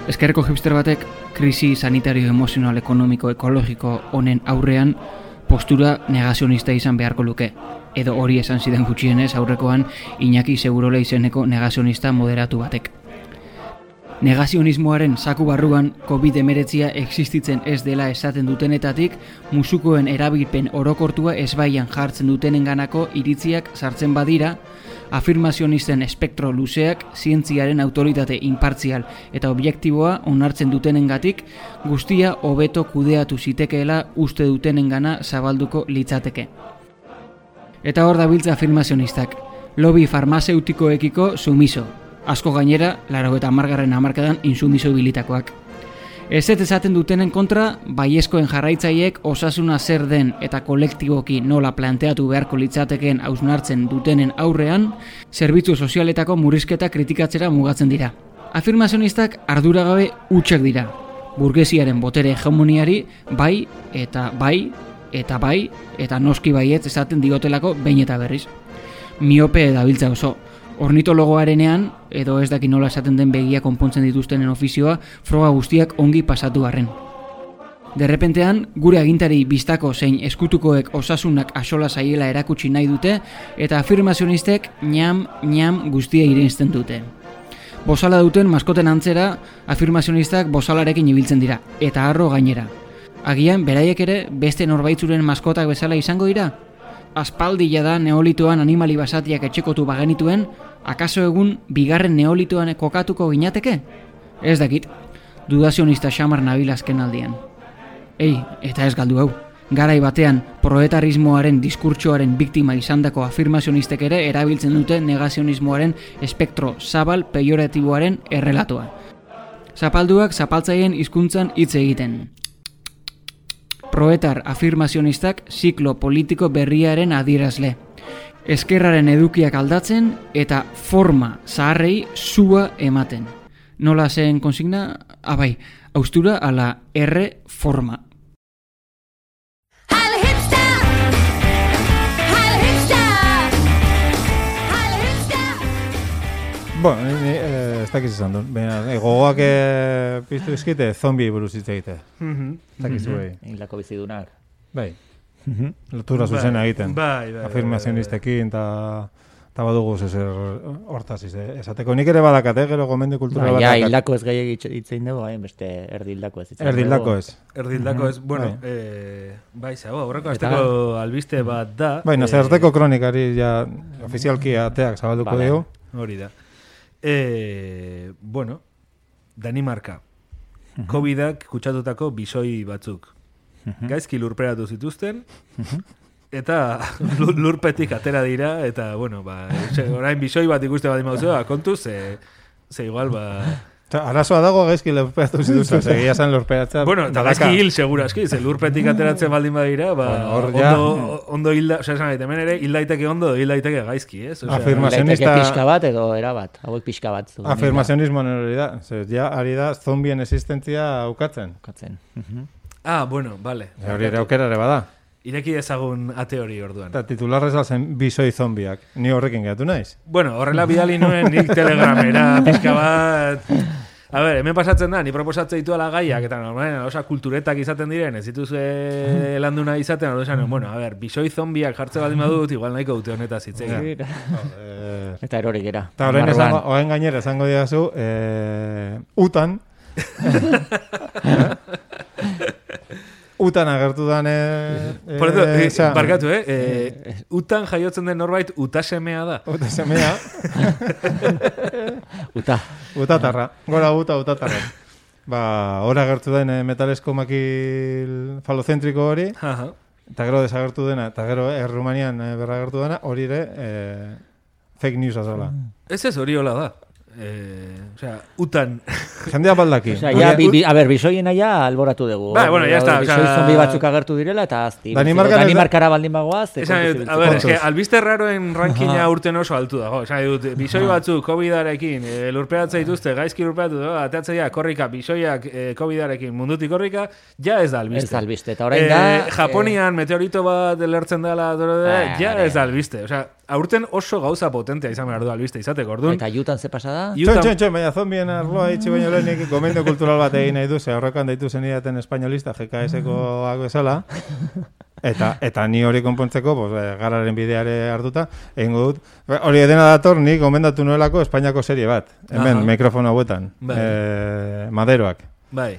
S7: Ezkerreko hipster batek krisi sanitario, emozional, ekonomiko, ekologiko honen aurrean postura negazionista izan beharko luke. Edo hori esan zidan gutxienez aurrekoan Iñaki Segurola izeneko negazionista moderatu batek. Negazionismoaren saku barruan COVID-19 existitzen ez dela esaten dutenetatik, musukoen erabilpen orokortua ezbaian jartzen dutenenganako iritziak sartzen badira, afirmazionisten espektro luzeak zientziaren autoritate impartzial eta objektiboa onartzen dutenengatik guztia hobeto kudeatu zitekeela uste dutenengana zabalduko litzateke. Eta hor dabiltza afirmazionistak, lobby farmazeutikoekiko sumiso, asko gainera, laro eta amargarren amarkadan insumiso bilitakoak. Ez ez esaten dutenen kontra, baiezkoen jarraitzaileek osasuna zer den eta kolektiboki nola planteatu beharko litzatekeen hausnartzen dutenen aurrean, zerbitzu sozialetako murrizketa kritikatzera mugatzen dira. Afirmazionistak arduragabe hutsak dira. Burgesiaren botere hegemoniari bai eta bai eta bai eta noski baietz esaten diotelako behin eta berriz. Miope dabiltza oso, ornitologoarenean, edo ez daki nola esaten den begia konpontzen dituztenen ofizioa, froga guztiak ongi pasatu garren. Derrepentean, gure agintari biztako zein eskutukoek osasunak asola zaiela erakutsi nahi dute, eta afirmazionistek ñam, ñam guztia irensten dute. Bosala duten maskoten antzera, afirmazionistak bosalarekin ibiltzen dira, eta harro gainera. Agian, beraiek ere, beste norbaitzuren maskotak bezala izango dira? Aspaldi da neolitoan animali basatiak etxekotu bagenituen, akaso egun bigarren neolitoan kokatuko ginateke? Ez dakit. dudazionista xamar nabil azken aldian. Ei, eta ez galdu hau. Garai batean, proetarismoaren diskurtsoaren biktima izandako afirmazionistek ere erabiltzen dute negazionismoaren espektro zabal peioratiboaren errelatoa. Zapalduak zapaltzaien hizkuntzan hitz egiten. Proetar afirmazionistak ziklo politiko berriaren adierazle. Eskerraren edukiak aldatzen eta forma zaharrei sua ematen. Nola zen konsigna? Abai, austura ala R forma.
S4: Bueno, ni, ni, eh, ez dakiz esan duen. Baina, eh, gogoak eh, piztu izkite, zombi buruz hitz egite. Ez dakiz bai.
S3: Hildako bizidunak.
S4: Bai. Lotura zuzena egiten.
S5: Bai, bai, bai,
S4: Afirmazionistekin, eta eta badugu zezer hortaz izte. Esateko nik ere badakat, eh, gero gomendio kultura
S3: Ba, ja, hildako ez gehiagik hitzein dugu, hain beste erdi hildako ez hitzein
S4: Erdildako ez.
S5: Erdildako ez, bueno,
S4: Bai.
S5: eh, bai, zau, aurreko asteko albiste bat da.
S4: Bai,
S5: eh,
S4: nazarteko kronikari ja ofizialki ateak zabalduko
S3: Vale.
S4: dugu.
S5: Hori da. Eh, bueno, Danimarka. Covidak kutsatutako bisoi batzuk. Gaizki lurperatu zituzten, eta lur- lurpetik atera dira, eta, bueno, ba, orain bisoi bat ikuste bat imauzu, kontuz, ze, ze igual, ba...
S4: Eta arazoa dago gaizki lurperatu zituzten, segia zen lurperatzea.
S5: Bueno, eta gaizki hil, seguraski, ze lurpetik ateratzen baldin badira, ba,
S4: Bueno, hor ja-
S5: ondo, ondo hilda, osea, esan hemen ere, hil daiteke ondo, hil daiteke gaizki, ez? Osea,
S4: Afirmazionista-
S3: pixka bat edo era bat, hauek pixka bat. zu.
S4: Afirmazionismoan hori da. Zer, ja, ari da zombien existentzia ukatzen.
S3: Bukatzen.
S5: Ah, bueno, vale.
S4: Hori ere aukera ere bada.
S5: Ireki dezagun ate hori orduan.
S4: Eta titularrez alzen bisoi zombiak. Ni horrekin gehatu naiz.
S5: Bueno, horrela bidali nuen nik telegramera, pixka bat... A ber, hemen pasatzen da, ni proposatzen dituela gaiak, eta normalen, osa, kulturetak izaten diren, ez dituz e, landuna izaten, hori esan, bueno, a ber, bisoi zombiak jartze baldin badut, igual nahiko dute honetaz hitz egin.
S4: Eh,
S3: Eta erori gera.
S4: Eta
S3: Barruan.
S4: esango, orain gainera esango diazu, eh, utan, utan agertu dan, eh,
S5: Por eso, eh,
S4: osea,
S5: barkatu, eh? eh utan jaiotzen den norbait utasemea da.
S4: Uta semea,
S3: Uta.
S4: utatarra, gora uta utatarra. Ba, hor agertu den eh, metalesko makil falozentriko hori,
S5: Aha.
S4: eta gero desagertu dena, eta gero Errumanian eh, berragertu dena, hori ere eh, fake news azala.
S5: Ez ez hori hola da. Eh, o sea, utan...
S4: Jendea baldaki.
S3: Osea, ja, bi, bi, a ber, bisoiena ja alboratu dugu.
S5: Ba, bueno, ya está,
S3: Bisoi
S5: osea-
S3: zombi batzuk agertu direla, eta azti.
S4: Danimarkan ez da-
S3: Danimarkara baldin bagoaz. te
S5: Esan, a ber, eske, albiste raroen rankina urten oso altu dago. Esan dut, bisoi batzu COVID-arekin e, lurperatza dituzte, gaizki lurperatu dago, ateatzea korrika, bisoiak e, COVID-arekin mundutik korrika, ja ez da albiste.
S3: Ez da albiste, eta orain da...
S5: Eh, Japonian meteorito bat lertzen dela, dore,
S3: Ah,
S5: ja
S3: vale.
S5: ez da albiste. Osea, aurten oso gauza potentea izan behar du albiste izateko, orduan.
S3: Eta jutan ze pasada?
S5: Utah-
S4: txon, txon, baina zombien arloa itxi baino lehenik gomendio kultural bat egin nahi du, ze horrekan deitu zen idaten espainolista, GKS-koak bezala, eta eta ni hori konpontzeko, pues, eh, gararen bideare hartuta, egingo dut. Ba, Hori dena dator, nik gomendatu nuelako Espainiako serie bat, hemen,
S5: Aha.
S4: mikrofono hauetan,
S5: Bai.
S4: eh, maderoak.
S5: Bai.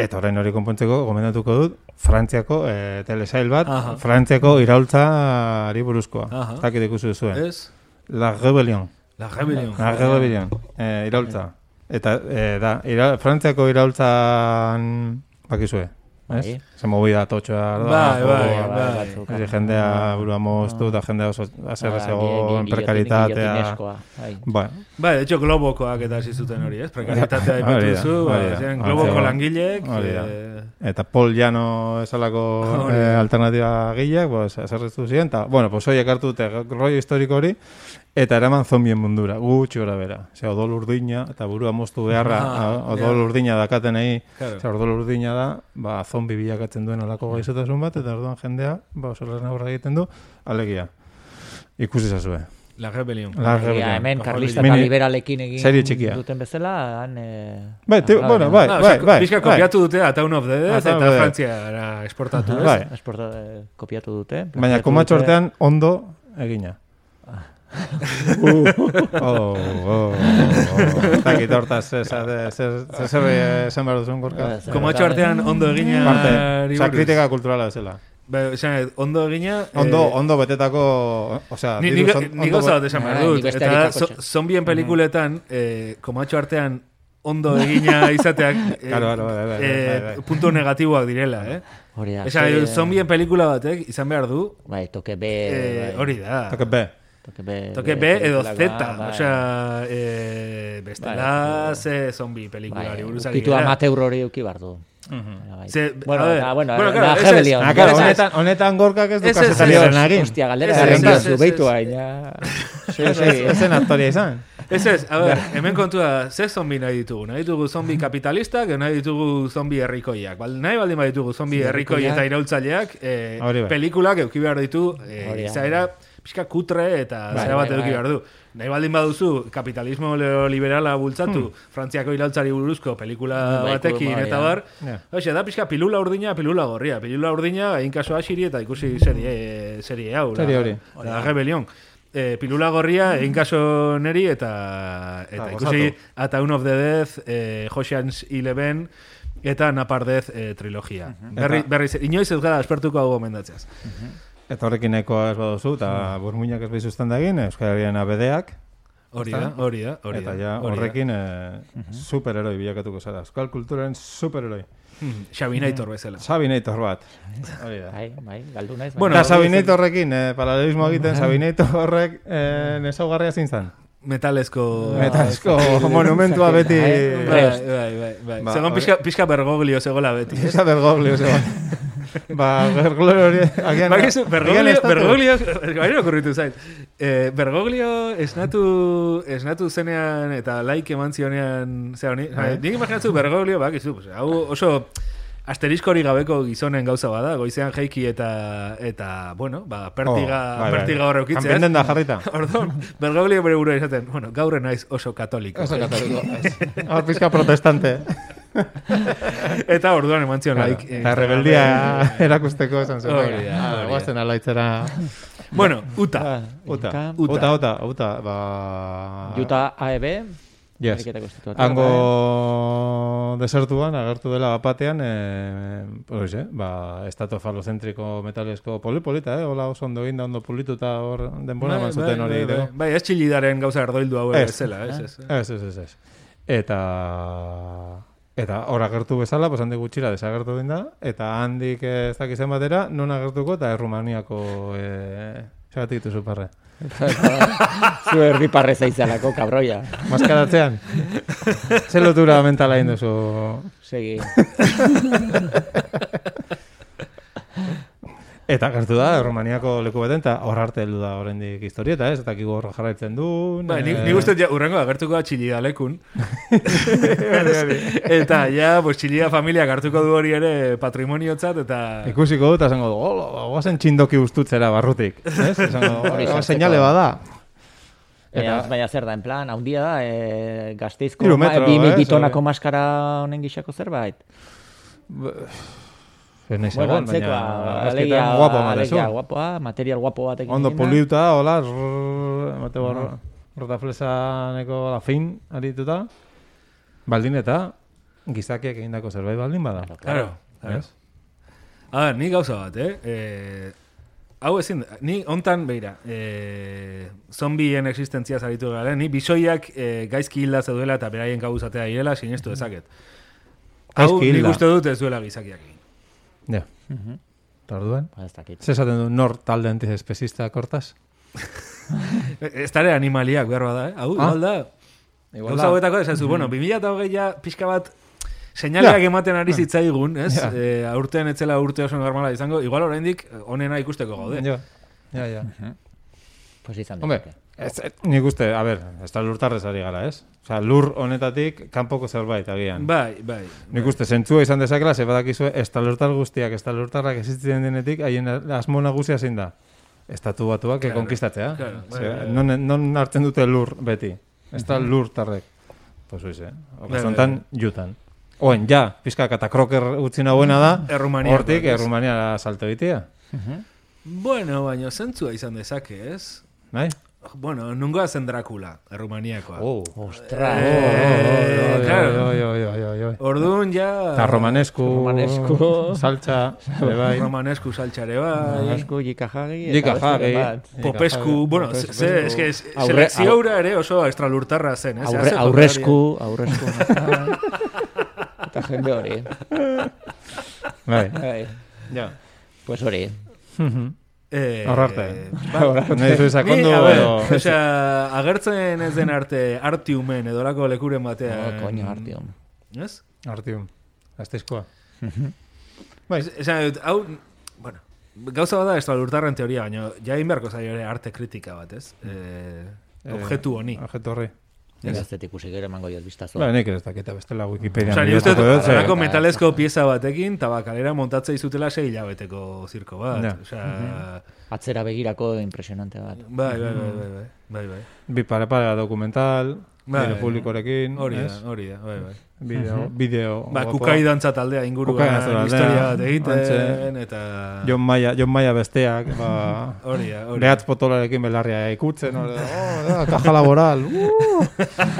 S4: Eta orain hori konpontzeko, gomendatuko dut, Frantziako eh, telesail bat,
S5: Aha.
S4: Frantziako iraultzari buruzkoa. Ez dakit ikusi duzuen.
S5: Ez?
S4: La Rebellion.
S5: La rebelión.
S4: La Rebellion. Eh, iraultza. Eta, eh, da, ira, Frantziako iraultzan, bakizue, ez?
S3: Bai.
S4: Ze movida totxoa, da,
S5: Bai, bai,
S3: Bai,
S5: bai.
S4: jendea burua moztu, eta jendea oso prekaritatea.
S3: gillotineskoa, bai.
S4: Ba,
S5: Bai, de hecho, globokoak eta hasi zuten hori, ez? Prekaritatea ipatu ba, ziren
S4: Hori
S5: globoko
S4: da.
S5: eh,
S4: eta Paul Llano esalako eh, alternatiba gileak, pues, aserretu ziren, eta, bueno, pues, horiek hartu dute rollo historiko hori, eta eraman zombien mundura, gutxi gora bera. Ose, odol urdina, eta burua moztu beharra,
S5: Ah,
S4: a- odol
S5: ja.
S4: urdina dakatenei,
S5: Claro.
S4: Zer, odol urdina da, ba, zombi bilakatzen duen olako gaizotasun bat, eta orduan jendea, ba, oso lehen aurra egiten du, alegia. Ikusi zazue.
S5: La rebelión.
S4: La
S3: Egia,
S4: Rebellion.
S3: hemen karlista eta liberalekin egin
S4: serie txikia.
S3: duten bezala, han... Eh,
S4: Bai, ti-
S3: ah,
S4: bueno, bai,
S5: Ah,
S4: bai,
S5: osea,
S4: bai. Bai.
S5: kopiatu dute A Town of the Dead eta. Frantziara esportatu, ez?
S4: Bai.
S3: esporta, eh, kopiatu dute.
S4: Baina
S3: plagiatu
S4: komatxo
S3: dute.
S4: artean ondo egina. oh, oh, oh. Hortaz, zer, zer eh, esan behar duzun gorka.
S3: Eh, zer-
S5: Komatxo artean ondo egina...
S4: Parte, oza, kritika kulturala bezala.
S5: Ba, esan, ondo egina...
S4: Ondo,
S5: eh,
S4: ondo betetako, osea,
S5: Ni, ni, ni
S4: ondo
S5: gauza bat esan behar
S3: Bai,
S5: dut.
S3: ni
S5: Eta zombien pelikuletan, eh, komatxo artean ondo egina izateak eh,
S4: Claro, claro, bai, bai, bai,
S5: eh,
S4: bai, bai.
S5: puntu negatiboak direla, eh?
S3: Hori da.
S5: Esan,
S3: ze-
S5: zombien pelikula batek izan behar du,
S3: Bai, toke B.
S5: eh,
S3: bai.
S5: hori da.
S4: Toke B.
S3: Toke B.
S5: Toke B edo Z,
S3: pelikulakoa, bai.
S5: osea, eh, bestela
S3: Bai,
S5: ze zombi pelikulari
S3: Bai,
S5: buruz ari
S3: ukitu
S5: gara.
S3: amateur hori uki bardu.
S5: Ze-
S3: bueno,
S5: ver,
S3: da, bueno,
S5: bueno,
S3: bueno,
S5: claro,
S3: da,
S5: ese es-.
S4: Ah, claro, honetan, honetan gorkak ez du
S5: Ez, ez,
S4: kasetari
S5: ez, ez.
S4: horren egin.
S3: Hostia, galdera egin diozu,
S5: ez,
S3: beitu hain. Sí, sí.
S4: ez zen aktoria izan.
S5: Ez ez, a ber, hemen kontua, ze zombi nahi ditugu? Nahi ditugu zombi kapitalistak, edo nahi ditugu zombi herrikoiak. Bal, nahi baldin baditugu zombi herrikoi
S3: herrikoiak.
S5: eta iraultzaileak, eh,
S4: Hori
S5: pelikulak euki behar ditu, eh,
S3: Hori
S5: izaera pixka kutre eta
S3: Bai,
S5: zera bat
S3: bai,
S5: eduki
S3: bai.
S5: behar du. Nahi baldin baduzu kapitalismo liberala bultzatu, Frantziako iraultzari buruzko pelikula
S3: Bai,
S5: batekin
S3: bai,
S5: eta bar,
S4: Ja.
S5: Hoxe, da pixka pilula urdina, pilula gorria. Pilula urdina, egin kaso asiri eta ikusi serie, serie hau.
S4: Serie hori.
S5: La rebelión. Eh, pilula gorria, egin kaso neri eta, eta
S4: Ah,
S5: ikusi
S4: gozatu.
S5: A Town of the Dead, eh, Ocean's Eleven, eta Napar Death eh, trilogia. Berri,
S4: Eta-
S5: berri, inoiz ez gara espertuko hau gomendatzeaz.
S4: Eta horrekin nahikoa ez baduzu, eta burmuinak ez behizuzten da egin, Euskal Herrian abedeak,
S5: Hori da, hori da, hori
S4: eta
S5: da.
S4: ja
S5: hori da.
S4: horrekin eh, superheroi bilakatuko zara. Euskal kulturaren superheroi.
S5: Mhm, Xabinator bezala.
S4: Sabinator bat. Hori da.
S3: Bai, bai, galdu naiz.
S5: Bueno,
S4: Eta Sabinatorrekin, eh, paralelismo egiten, Sabinator horrek eh, nesaugarria zin zan.
S5: Metalezko...
S4: Metalezko monumentua beti...
S3: Bai,
S5: Bai, bai, bai, bai.
S4: Ba, hori-
S5: pixka, pixka bergoglio zegoela beti.
S4: Esa bergoglio, zegoen. ba, bergoglio. Agian,
S5: Bakizu, Bergoglio, Bergoglio, baina okurritu zait. Eh, Bergoglio esnatu, esnatu zenean eta laik eman zionean, ze honi,
S4: Bai.
S5: nik imaginatzu Bergoglio, bakizu, pues, hau oso asteriskori gabeko gizonen gauza bada, goizean jeiki eta, eta bueno, ba, pertiga,
S4: Oh, bai, bai.
S5: pertiga hor eukitzeaz.
S4: Kanpenden da jarrita.
S5: Orduan, Bergoglio bere burua izaten, bueno, gaur naiz oso katoliko.
S4: Oso katoliko. Hor pizka protestante.
S5: eta orduan eman zion
S4: Claro,
S5: laik. eh,
S4: Eta rebeldia erakusteko esan zen.
S5: Hori da,
S4: Ah,
S5: hori da.
S4: Guazen alaitzera...
S5: Bueno, uta.
S4: Uta.
S3: Uta.
S4: Uta, uta, uta. Ba...
S3: Juta AEB,
S4: Yes. Hango desertuan, agertu dela bapatean, e, pues, eh, ba, estatu falocentriko metalesko poli-polita, eh? Hola oso ondo eginda, ondo pulituta hor denbora eman zuten hori.
S5: bai, bai, bai, ez txilidaren gauza erdoildu hau
S4: Ez.
S5: bezala, ez, ez.
S4: Ez, ez, ez, ez. Eta... Eta hor agertu bezala, pues handik gutxira desagertu egin da, eta handik ez dakizen batera, non agertuko eta Errumaniako... Eh, Zagatik dituzu parre.
S3: Zu erdi parre zaizalako, kabroia.
S4: Maskaratzean. Ze lotura mentala egin duzu.
S3: Segi.
S4: Eta gertu da, Romaniako leku baten, eta hor arte heldu da oraindik historieta, ez? Eta kigu hor jarraitzen du.
S5: Bai,
S4: eh,
S5: ni, ni uste ja, urrengo agertuko da txilida lekun. eta ja, pues txilida familiak hartuko du hori ere patrimoniozat, eta...
S4: Ikusiko dut, esango du, hola, guazen txindoki ustutzera barrutik. Ez? Esango du,
S3: Hori
S4: "Oh,
S3: sartzeko.
S4: seinale bada.
S3: Baina,
S4: Eta-
S3: baina zer da, en plan, haundia da, e, gazteizko,
S4: Hiru
S3: ma,
S4: metro,
S3: bi, bitonako
S4: hori.
S3: maskara honen gixako zerbait.
S4: Ez nahi
S3: Bueno,
S4: zegoen, baina
S3: alegia,
S4: azketan guapo
S3: alegia, guapoa, material guapo batekin.
S4: Ondo poliuta, hola, emate hor, rotaflesaneko la fin arituta. Baldin eta gizakiak egindako zerbait baldin bada.
S5: Claro, claro. A ver, ni gauza bat, eh? eh hau ezin, ni hontan, beira, eh, zombien existentzia zaritu gara, ni bisoiak eh, gaizki hilda zeuduela eta beraien gauzatea direla, sinestu dezaket. Hau,
S4: Gaizki
S5: nik uste dut ez duela gizakiak egin.
S4: Ja.
S3: Mhm.
S4: Eta orduan?
S3: Ba, ez dakit.
S4: Zer esaten du nor talde antiespezista kortaz?
S5: Eh, Ez tare animaliak behar bada, eh? Hau,
S4: Ah.
S5: igual da,
S4: Igual
S5: Gauza hauetako esan zu, bueno, 2008 ja pixka bat seinaleak
S4: Ja.
S5: ematen ari zitzaigun, ez?
S4: Ja.
S5: Eh, aurten etzela urte oso normala izango, igual oraindik onena ikusteko gaude.
S4: Jo. Ja, ja.
S3: Pues izan
S4: Hombre, ez, ez, nik uste, a ber, ez da lurtarrez ari gara, ez? Osa, lur honetatik kanpoko zerbait agian.
S5: Bai, bai.
S4: Nik uste, zentzua izan dezakela, ze badakizue, ez da lurtar guztiak, ez da lurtarrak existitzen denetik, haien asmo nagusia zein da. Estatu batuak
S5: Claro,
S4: konkistatzea.
S5: claro, bai, bai, bai.
S4: non, non hartzen dute lur beti. Ez da lurtarrek. Pues oiz, eh?
S5: Bai,
S4: Okazontan, jutan. Oen, ja, pizka katakroker utzi nagoena da,
S5: Errumaniakoak,
S4: hortik? Errumania salto egitea.
S5: Bueno, baina zentzua izan dezake, ez?
S4: Bai?
S5: Bueno, nungoa zen Dracula, Errumaniakoa.
S4: Oh.
S3: Ostras.
S5: Eh, claro.
S4: Oi, oi, oi, oi, oi.
S5: Orduan ja...
S4: Eta romanesku,
S3: Romanesku.
S4: saltza, ere bai.
S5: Romanesku saltxare bai.
S3: Asko jikajagi.
S4: Jikajagi.
S5: Popesku, bueno, ze, ze, eske,
S3: Aurre-
S5: hura ere oso estralurtarra zen, eh?
S3: Aurre, aurresku, aurresku. eta jende hori.
S4: Bai.
S3: Bai.
S4: Ja.
S3: Pues hori.
S5: Eh,
S4: Hor arte.
S5: Ba,
S4: Nahi zu
S5: Ni,
S4: sakondu,
S5: ver,
S4: edo...
S5: osea, agertzen ez den arte artiumen edolako lekuren batean.
S3: Oh, coño, artium.
S5: Ez?
S4: Artium. Azteizkoa. Bai.
S5: Es- Esan dut, hau, bueno, gauza bada estralurtarren teoria, baina ja egin beharko zaio ere arte kritika bat, ez? Eh, objektu honi.
S4: Objektu horri.
S3: Dut ikusi gero emango diot biztazo.
S4: Ba, nik ez dakita bestela Wikipedia.
S5: Osa, ni uste metalezko pieza batekin, tabakalera montatzea izutela sei hilabeteko zirko bat.
S4: Ja.
S5: Osea,
S3: Atzera begirako impresionante bat.
S5: bai, bai, bai, bai, bai, bai, bai.
S4: Bi pare pare dokumental,
S5: Bai.
S4: bide publikorekin,
S5: Hori da, hori da, bai, bai.
S4: Bideo, bideo.
S5: Ba,
S4: guapoa.
S5: kukai dantza taldea
S4: dantza taldea,
S5: historia bat egiten, eta...
S4: Jon Maia, Jon Maia besteak, ba,
S5: Hori da, hori da.
S4: behatz potolarekin belarria ikutzen, hori da, oh, da, kaja laboral, uh!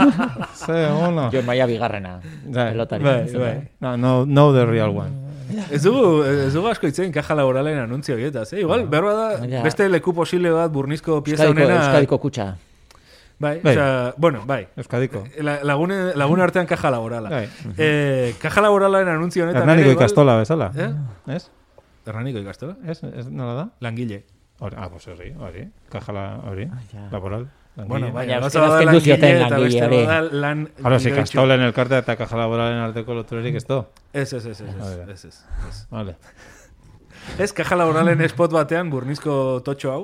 S4: Ze, ona.
S3: Jo maia bigarrena.
S4: Bai,
S3: Pelotari.
S4: bai, bai. No, no, no the real one.
S5: Ez dugu, ez dugu asko itzen kaja laboralen anuntzio horietaz, eh? Igual, behar da,
S3: Ja.
S5: beste leku posible bat burnizko pieza
S3: Euskadiko,
S5: honena...
S3: Euskadiko kutxa.
S5: Bai,
S4: Bai.
S5: osea, bueno, bai.
S4: Euskadiko.
S5: La, lagune, lagun artean kaja laborala.
S4: Bai.
S5: Eh, kaja laboralaren anuntzio honetan...
S4: Hernaniko
S5: ere igual-
S4: ikastola bezala.
S5: Eh?
S4: Ez?
S5: Hernaniko ikastola?
S4: Ez? Ez nola da?
S5: Langile.
S4: Hori, ah, pues hori, hori. Kaja la, hori,
S3: ja.
S4: laboral. langile.
S5: Bueno,
S3: Baina
S5: baina,
S3: euskaraz
S5: gauza bada
S3: kendu zioten
S5: langile eta
S3: langile
S5: beste
S3: hori.
S5: bada lan...
S4: Claro, si
S5: langaitxu.
S4: kastolen elkartea eta kaja laboralen arteko loturerik ez do.
S5: Ez, ez, ez, ez,
S4: Hori da.
S5: ez, ez, ez, ez.
S4: Vale.
S5: Ez, kaja laboralen spot batean burnizko totxo hau,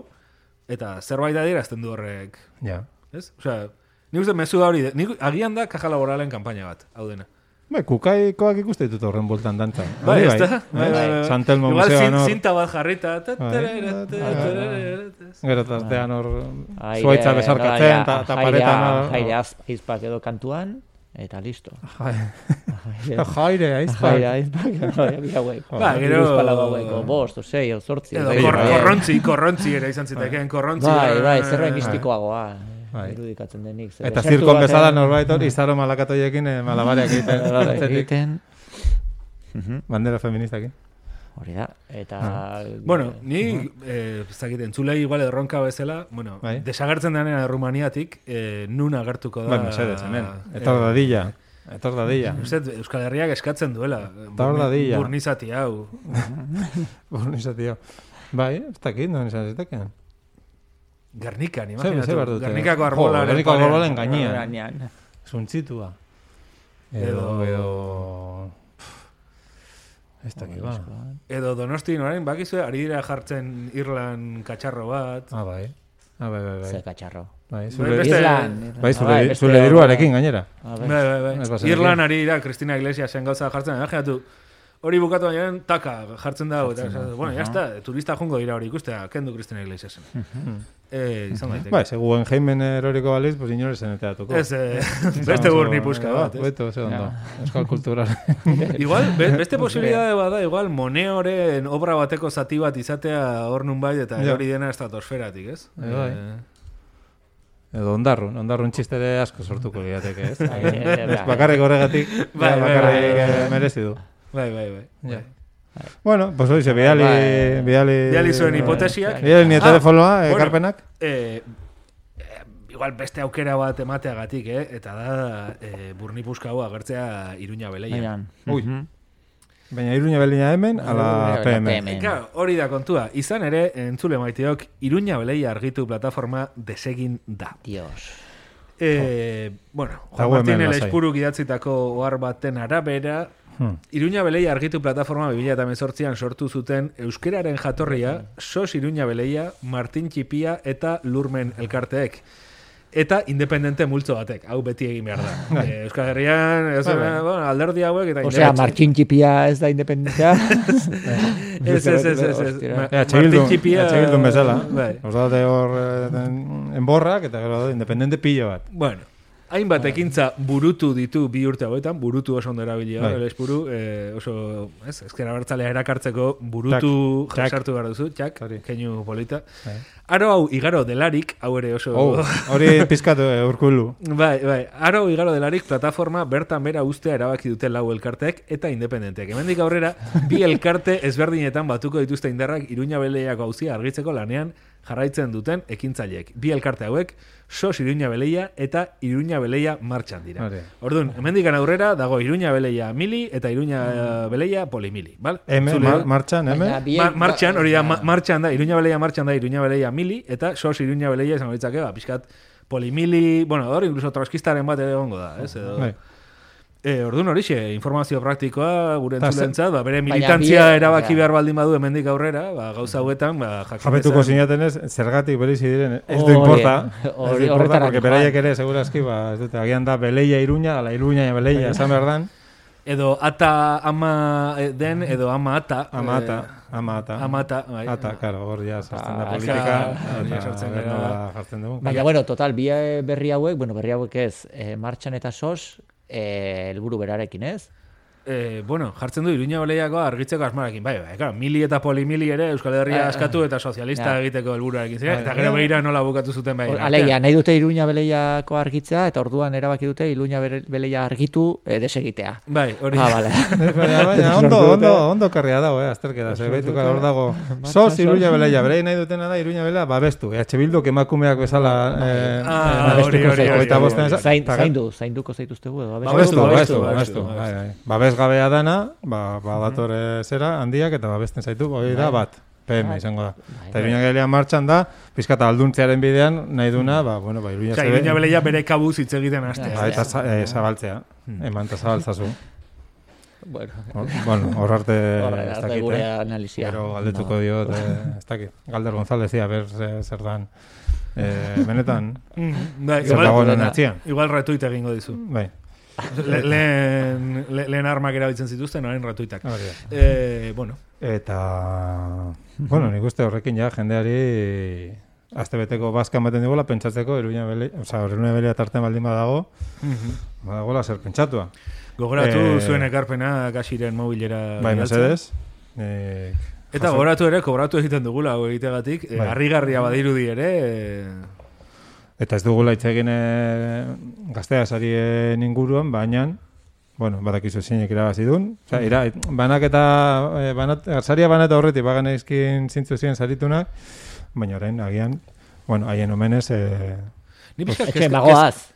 S5: eta zerbait adierazten du horrek,
S4: Ja.
S5: Ez? Osea, nik uste mezu da hori, de- nik agian da kaja laboralen kanpaina bat, hau dena.
S4: Bai, kukaikoak ikuste ditut horren bultan dantza.
S5: Bai, ez da? Bai, bai, bai.
S4: Santelmo
S5: Igual
S4: museoan
S5: zin,
S4: hor.
S5: zinta bat jarrita, ta-
S4: Bai.
S5: tarara, ta- tarara, ta-
S4: Gero tartean hor zuaitza besarkatzen,
S3: nola,
S4: eta
S3: ja,
S4: paretan
S3: jairea-
S4: hor.
S3: Jairea az- aizpak edo kantuan, eta listo.
S4: Jai- Jaire, aizpak.
S3: Jaire aizpak, jaire hauek.
S5: Ba, gero-
S3: Hiru palau hauek, o bost, o sei, o zortzi.
S5: Edo
S3: bai,
S5: kor,
S3: bai.
S5: korrontzi, korrontzi ere izan zitekeen, korrontzi.
S3: Bai, bai, zerbait mistikoagoa.
S4: Bai.
S3: Irudikatzen denik. zer
S4: Eta zirkon bezala norbait hori izaro malakatoiekin eh, malabareak egiten.
S3: Egiten. Mhm,
S4: Bandera feministakin.
S3: Hori da. Eta...
S5: Bueno, ni, eh, ez dakit, entzulei igual erronka bezala, bueno,
S4: Bai.
S5: desagertzen denean Errumaniatik, eh, nun agertuko da...
S4: Bai, mesedez, hemen. Etor dadilla. Etor dadilla.
S5: Uste, Euskal Herriak eskatzen duela.
S4: Eta hor dadila.
S5: Burnizati hau.
S4: Burnisa, tio. Bai, ez dakit, non izan ziteken.
S5: Gernikan,
S4: Zer, zer
S5: imaginatu.
S4: behar dute?
S5: Gernikako
S4: Jo,
S5: arbolaren
S4: Gernikako
S5: parean.
S4: arbolaren gainean.
S3: Gainean.
S4: Zuntzitua.
S5: Edo-
S4: Edo, edo... Ez dakit, ba.
S5: Edo Donostin orain, bakizu, ari dira jartzen Irlan katxarro bat.
S4: Ah, bai. Ah, bai, bai,
S3: Ze
S4: bai.
S3: katxarro.
S4: Bai,
S5: Bai,
S4: zure,
S3: Irlan.
S4: bai, zure,
S3: beste
S4: zure diruarekin gainera.
S3: Ah,
S5: Bai, bai, bai. Irlan ari dira Cristina Iglesiasen gauza jartzen. Imaginatu, hori bukatu baina taka jartzen dago. Eta, bueno, ya está, turista jungo dira hori ikustea, kendu Cristina Iglesiasen. Eh, izan daiteke.
S4: Bai, segu Guggenheimen eroriko baliz, pues inores zeneteatuko.
S5: Ez, eh, beste burni puska bat. ez?
S4: Beto, ze ondo. Euskal kultural.
S5: Igual, be, beste posibilidade bada, igual Moneoren obra bateko zati bat izatea hor nunbait eta
S4: Ja.
S5: hori dena estratosferatik, ez?
S4: Eh, bai. Edo ondarrun, ondarrun txistere asko sortuko liateke, ez?
S3: Bai, bai, bai.
S4: Ez bakarrik horregatik,
S5: Bai, bai,
S4: bakarrik
S5: bai, bai,
S4: eh,
S5: bai.
S4: merezi du.
S5: bai, bai, bai.
S4: Ja. Bueno, pues hoy se bidali,
S3: Bai.
S4: bidali...
S5: Bidali zuen hipotesiak.
S4: Bidali ni
S5: Ah,
S4: telefonoa,
S5: bueno.
S4: ekarpenak.
S5: Eh, eh, igual beste aukera bat emateagatik, eh? Eta da, eh, burni hau agertzea iruña beleia.
S4: Ui.
S3: Mhm.
S4: Baina iruña belina hemen, ala PM.
S3: PM.
S5: Claro, hori da kontua. Izan ere, entzule maiteok, iruña beleia argitu plataforma desegin da.
S3: Dios.
S5: Eh, bueno, Juan Martín el
S4: lasai.
S5: Espuruk idatzitako ohar baten arabera,
S4: Hmm.
S5: Iruña Beleia argitu plataforma 2018an sortu zuten euskeraren jatorria SOS Iruña Beleia, Martin Txipia eta Lurmen elkarteek. Eta independente multzo batek, hau beti egin behar da. Eh, Euskal Herrian, ez,
S4: Bai, bai.
S5: bueno, alderdi hauek eta
S3: Osea, Martxin txipia ez da independentzia.
S5: Ez, ez, ez, ez, ez.
S4: Txegildun,
S5: Martin Txipia...
S4: txegildun bezala.
S5: Bai.
S4: Os daude hor eh, enborrak, eta gero daude independente pilo bat.
S5: Bueno, hainbat ekintza burutu ditu bi urte hauetan, burutu oso ondo erabilia,
S4: Bai.
S5: bai. buru, eh, oso, ez, ezkera bertzalea erakartzeko burutu
S4: Txak, txak.
S5: sartu behar duzu, txak, keinu polita.
S4: Bai.
S5: Aro hau igaro delarik, hau ere oso...
S4: Oh, hori pizkatu eh, urkulu.
S5: Bai, bai. Aro igaro delarik plataforma bertan bera ustea erabaki dute lau elkartek eta independenteak. Hemendik aurrera, bi elkarte ezberdinetan batuko dituzte indarrak Iruña Beleiako auzia argitzeko lanean jarraitzen duten ekintzaileek. Bi elkarte hauek, SOS Iruña Beleia eta Iruña Beleia martxan dira.
S4: Hori.
S5: Orduan, hemendik aurrera dago Iruña Beleia mili eta Iruña Beleia polimili. Bal?
S4: M,
S5: Zule-
S4: mar, martxan, M.
S5: Ma, martxan, hori da, ma, martxan da, Iruña Beleia martxan da, Iruña Beleia mili, eta sos Iruña Beleia esango ditzake, ba, pixkat, polimili, bueno, hor, incluso troskistaren bat ere egongo da, ez, edo...
S4: Bai.
S5: E, orduan horixe, informazio praktikoa gure entzulentzat, ba, bere militantzia
S3: bie-
S5: erabaki
S3: ja.
S5: behar baldin badu hemendik aurrera, ba, gauza hauetan, ba, jakin
S4: Jabetuko zinatenez, zergatik bereizi diren, ez du
S3: Hori,
S4: importa. Ez
S3: hori-
S4: du importa, porque beraiek ere, segurazki, ba, ez dute, agian da, beleia iruña, ala iruña beleia, esan behar dan,
S5: Edo ata ama eh, den, edo ama ata.
S4: ama
S5: eh,
S4: ata, ama ata.
S5: ama ata, bai.
S4: Ata, karo, hor ja sartzen da politika,
S5: hori sartzen
S4: nola jartzen dugu.
S3: Baina, bueno, total, bi eh, berri hauek, bueno, berri hauek ez, eh, martxan eta sos, eh, helburu berarekin ez?
S5: Eh, bueno, jartzen du Iruña Beleiako argitzeko asmarekin. Bai, bai, claro, mili eta polimili ere Euskal Herria
S3: Bai,
S5: askatu eta sozialista
S3: Ja.
S5: egiteko helburuarekin ziren.
S4: Bai,
S5: Eta
S4: bai.
S5: gero behira nola bukatu zuten bai.
S3: Alegia, nahi dute Iruña Beleiako argitzea, eta orduan erabaki dute Iruña Beleia argitu eh, desegitea.
S5: Bai, hori.
S3: Ah, bale.
S4: Baina, ondo, ondo, ondo karria dago, eh, azterketa, ze beituka hor dago. Sos Iruña Beleia, berei nahi dutena da Iruña Beleia babestu. EH Bilduk emakumeak bezala eh,
S5: Ah,
S4: eh,
S5: hori, hori, hori,
S4: hogeita
S5: hori,
S4: bosten
S5: hori.
S4: eza-
S3: Zain,
S4: eta-
S3: zaindu, zainduko zaituztegu edo. abestu.
S4: Babestu,
S5: Babestu,
S4: babestu,
S5: babestu,
S4: babestu.
S5: babestu.
S4: Bai, bai. Babesgabea dana, ba, badator zera handiak eta babesten zaitu, hori da bat. PM izango da. Eta Iruña Beleia martxan da, pizkata alduntzearen bidean nahi duna, ba, bueno, ba, Iruña
S5: Osea,
S4: zebe-
S5: Iruña Beleia bere kabuz hitz egiten hastea.
S4: Ba, eta za- eh, zabaltzea, eman eta zabaltzazu.
S3: Bueno,
S4: Bueno, hor arte ez dakit,
S3: gure
S4: eh?
S3: analizia.
S4: Gero galdetuko diot, eh, ez dakit. Galder González, ia, ber ze- zer dan. Eh, benetan,
S5: Mm, bai,
S4: zer
S5: igual,
S4: dagoen atzian.
S5: igual retuit egingo dizu.
S4: Bai,
S5: Le, lehen, le, lehen armak erabiltzen zituzten, orain
S4: da.
S5: Eh, bueno,
S4: Eta, bueno, nik uste horrekin ja, jendeari astebeteko bazka ematen digula pentsatzeko Iruña Bele, osea, Iruña Belea tarten baldin badago, badagola zer pentsatua.
S5: gogoratu
S4: Eh,
S5: zuen ekarpena gasiren mobilera.
S4: Bai, mesedez. Eh,
S5: Eta gogoratu ere, kobratu egiten dugula hau egitegatik,
S4: Bai.
S5: harrigarria badirudi ere, eh,
S4: Eta ez dugula hitz egin e, gaztea sarien inguruan, baina, bueno, badakizu zeinek irabazi duen. Osea, ira, banak eta, e, banat, saria banata horretik, bagan eizkin zintzu ziren saritunak, baina orain, agian, bueno, haien omenez, e,
S5: ni kezka-
S3: bagoaz.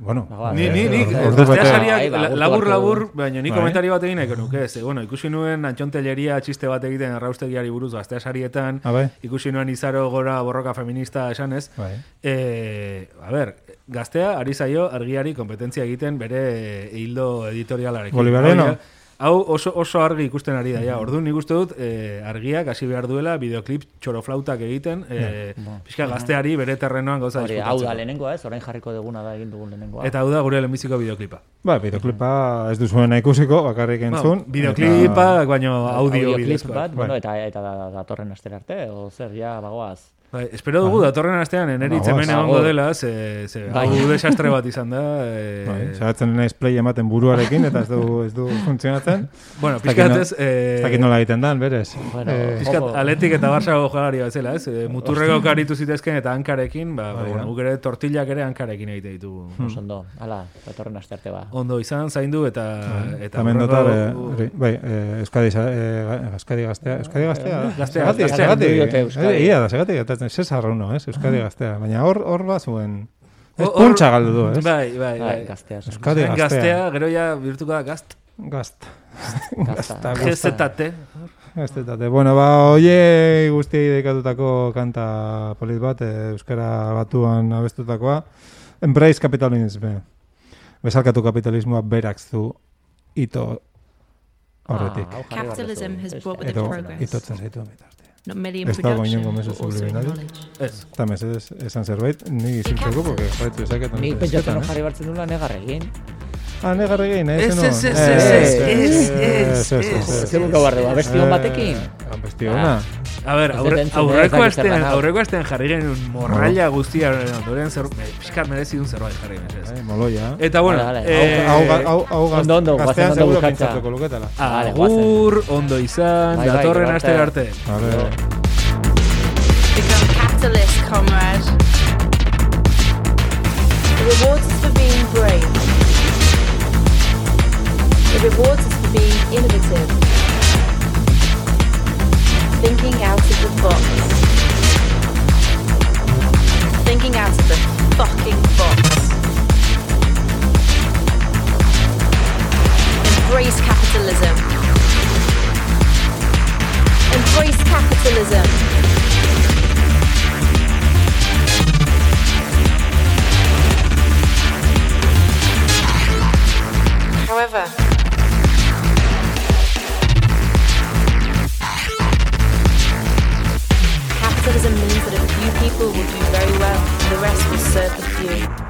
S4: Bueno.
S5: Ni, ni, ni,
S4: eh, ordu
S5: gaztea
S4: bete-
S5: sariak
S3: Bai, ba,
S5: la-
S3: agurtu
S5: labur
S3: hartu-
S5: labur, baina ni
S4: Bai.
S5: komentari bat egin nahiko nuke, ze, bueno, ikusi nuen antxontelleria txiste bat egiten arraustegiari buruz gaztea sarietan,
S4: Ah, bai?
S5: ikusi nuen izaro gora borroka feminista esanez,
S4: bai.
S5: e, a ber, gaztea ari zaio argiari kompetentzia egiten bere hildo editorialarekin.
S4: Bolivariano?
S5: Ja, Hau oso, oso argi ikusten ari da, ja. Orduan nik uste dut, eh, argiak hasi behar duela videoklip txoroflautak egiten, eh, pixka gazteari bere terrenoan gauza
S3: Hori, hau da lehenengoa ez, orain jarriko duguna da egin dugun lehenengoa.
S5: Eta hau da gure lehenbiziko videoklipa.
S4: Ba, videoklipa ez duzuena ikusiko, bakarrik entzun.
S5: Bueno, videoklipa, baino audio
S3: Audioclip
S5: bidezkoa.
S3: bat, bueno,
S4: Bai.
S3: eta, eta da- datorren astera arte, o zer, ja, bagoaz.
S5: Bai, espero dugu datorren astean eneritz
S4: Ba,
S5: hemen
S4: goaz.
S5: egongo
S3: Ba,
S5: dela, ze, ze
S3: Bai.
S5: hau desastre bat izan da. Eh,
S4: Bai, Zeratzen naiz play ematen buruarekin, eta ez du, ez du funtzionatzen.
S5: bueno, pixkat ez... Eh,
S4: Ez dakit nola egiten dan, berez.
S3: Bueno,
S4: Eh,
S5: Pixkat,
S3: Ojo.
S5: Atletik eta Barça jogalaria bezala, ez? E, muturreko karitu zitezken eta hankarekin, ba, ba,
S4: Bai,
S5: bueno, guk ere tortillak ere hankarekin egite ditugu.
S3: oso ondo, hala, datorren aste arte ba.
S5: Ondo izan, zaindu eta... eta
S4: Hemen
S5: hurrengo-
S4: dotar, eh, bai, eh, Euskadi, eh, Euskadi gaztea, Euskadi gaztea, da?
S5: Gaztea,
S4: Zergatik,
S5: gaztea.
S4: zergatik,
S3: Diote Euskadi.
S4: Eta Cesar uno, ez, Euskadi gaztea, baina hor, hor bazuen, ez
S5: Hor-
S4: puntxa galdu du, ez?
S5: Bai, bai, bai.
S3: Bai, gaztea.
S4: Euskadi
S5: Gaztea,
S4: gaztea,
S5: gero ja birtuko da gazt.
S4: gazt,
S3: Gazta.
S5: GZT.
S4: gaztetate. Bueno, ba, oie guztiei dedikatutako kanta polit bat, eh, Euskara batuan abestutakoa, Embrace Capitalism, bezalkatu kapitalismoa berak zu ito horretik.
S3: Ah,
S8: Capitalism has
S3: Ez-
S8: brought with it progress.
S4: itotzen zaitu
S8: no, medien
S4: Ez dago inongo mesu
S8: subliminali.
S5: Ez.
S4: Eta mesedez esan zerbait, ni gizintzeko, porque ez baitu
S3: esaketan. Ni pentsatzen no jarri bartzen dula negarrekin.
S4: Ah, ne garri gein,
S5: ez
S4: zenu.
S5: Eh, eh,
S4: eh,
S5: ez,
S3: ez,
S5: ez,
S4: ez,
S5: ez,
S4: ez, ez,
S5: ez,
S4: ez, ez,
S5: A
S3: ver,
S5: aurre, aurreko astean, aurreko astean jarri genuen morralla guztia ondoren zer, pizkar merezi un zerbait jarri genuen,
S4: ez. moloia.
S5: Eta bueno,
S4: hau hau hau hau
S3: ondo ondo gastean
S4: seguro
S3: que
S4: está con
S3: lo que
S5: Agur, ondo izan, la
S3: torre
S5: naste
S3: arte.
S4: A
S6: ver. Capitalist comrade. Rewards for being brave. The reward is for being innovative. Thinking out of the box. Thinking out of the fucking box. Embrace capitalism. Embrace capitalism. However, capitalism means that a few people will do very well and the rest will serve the few.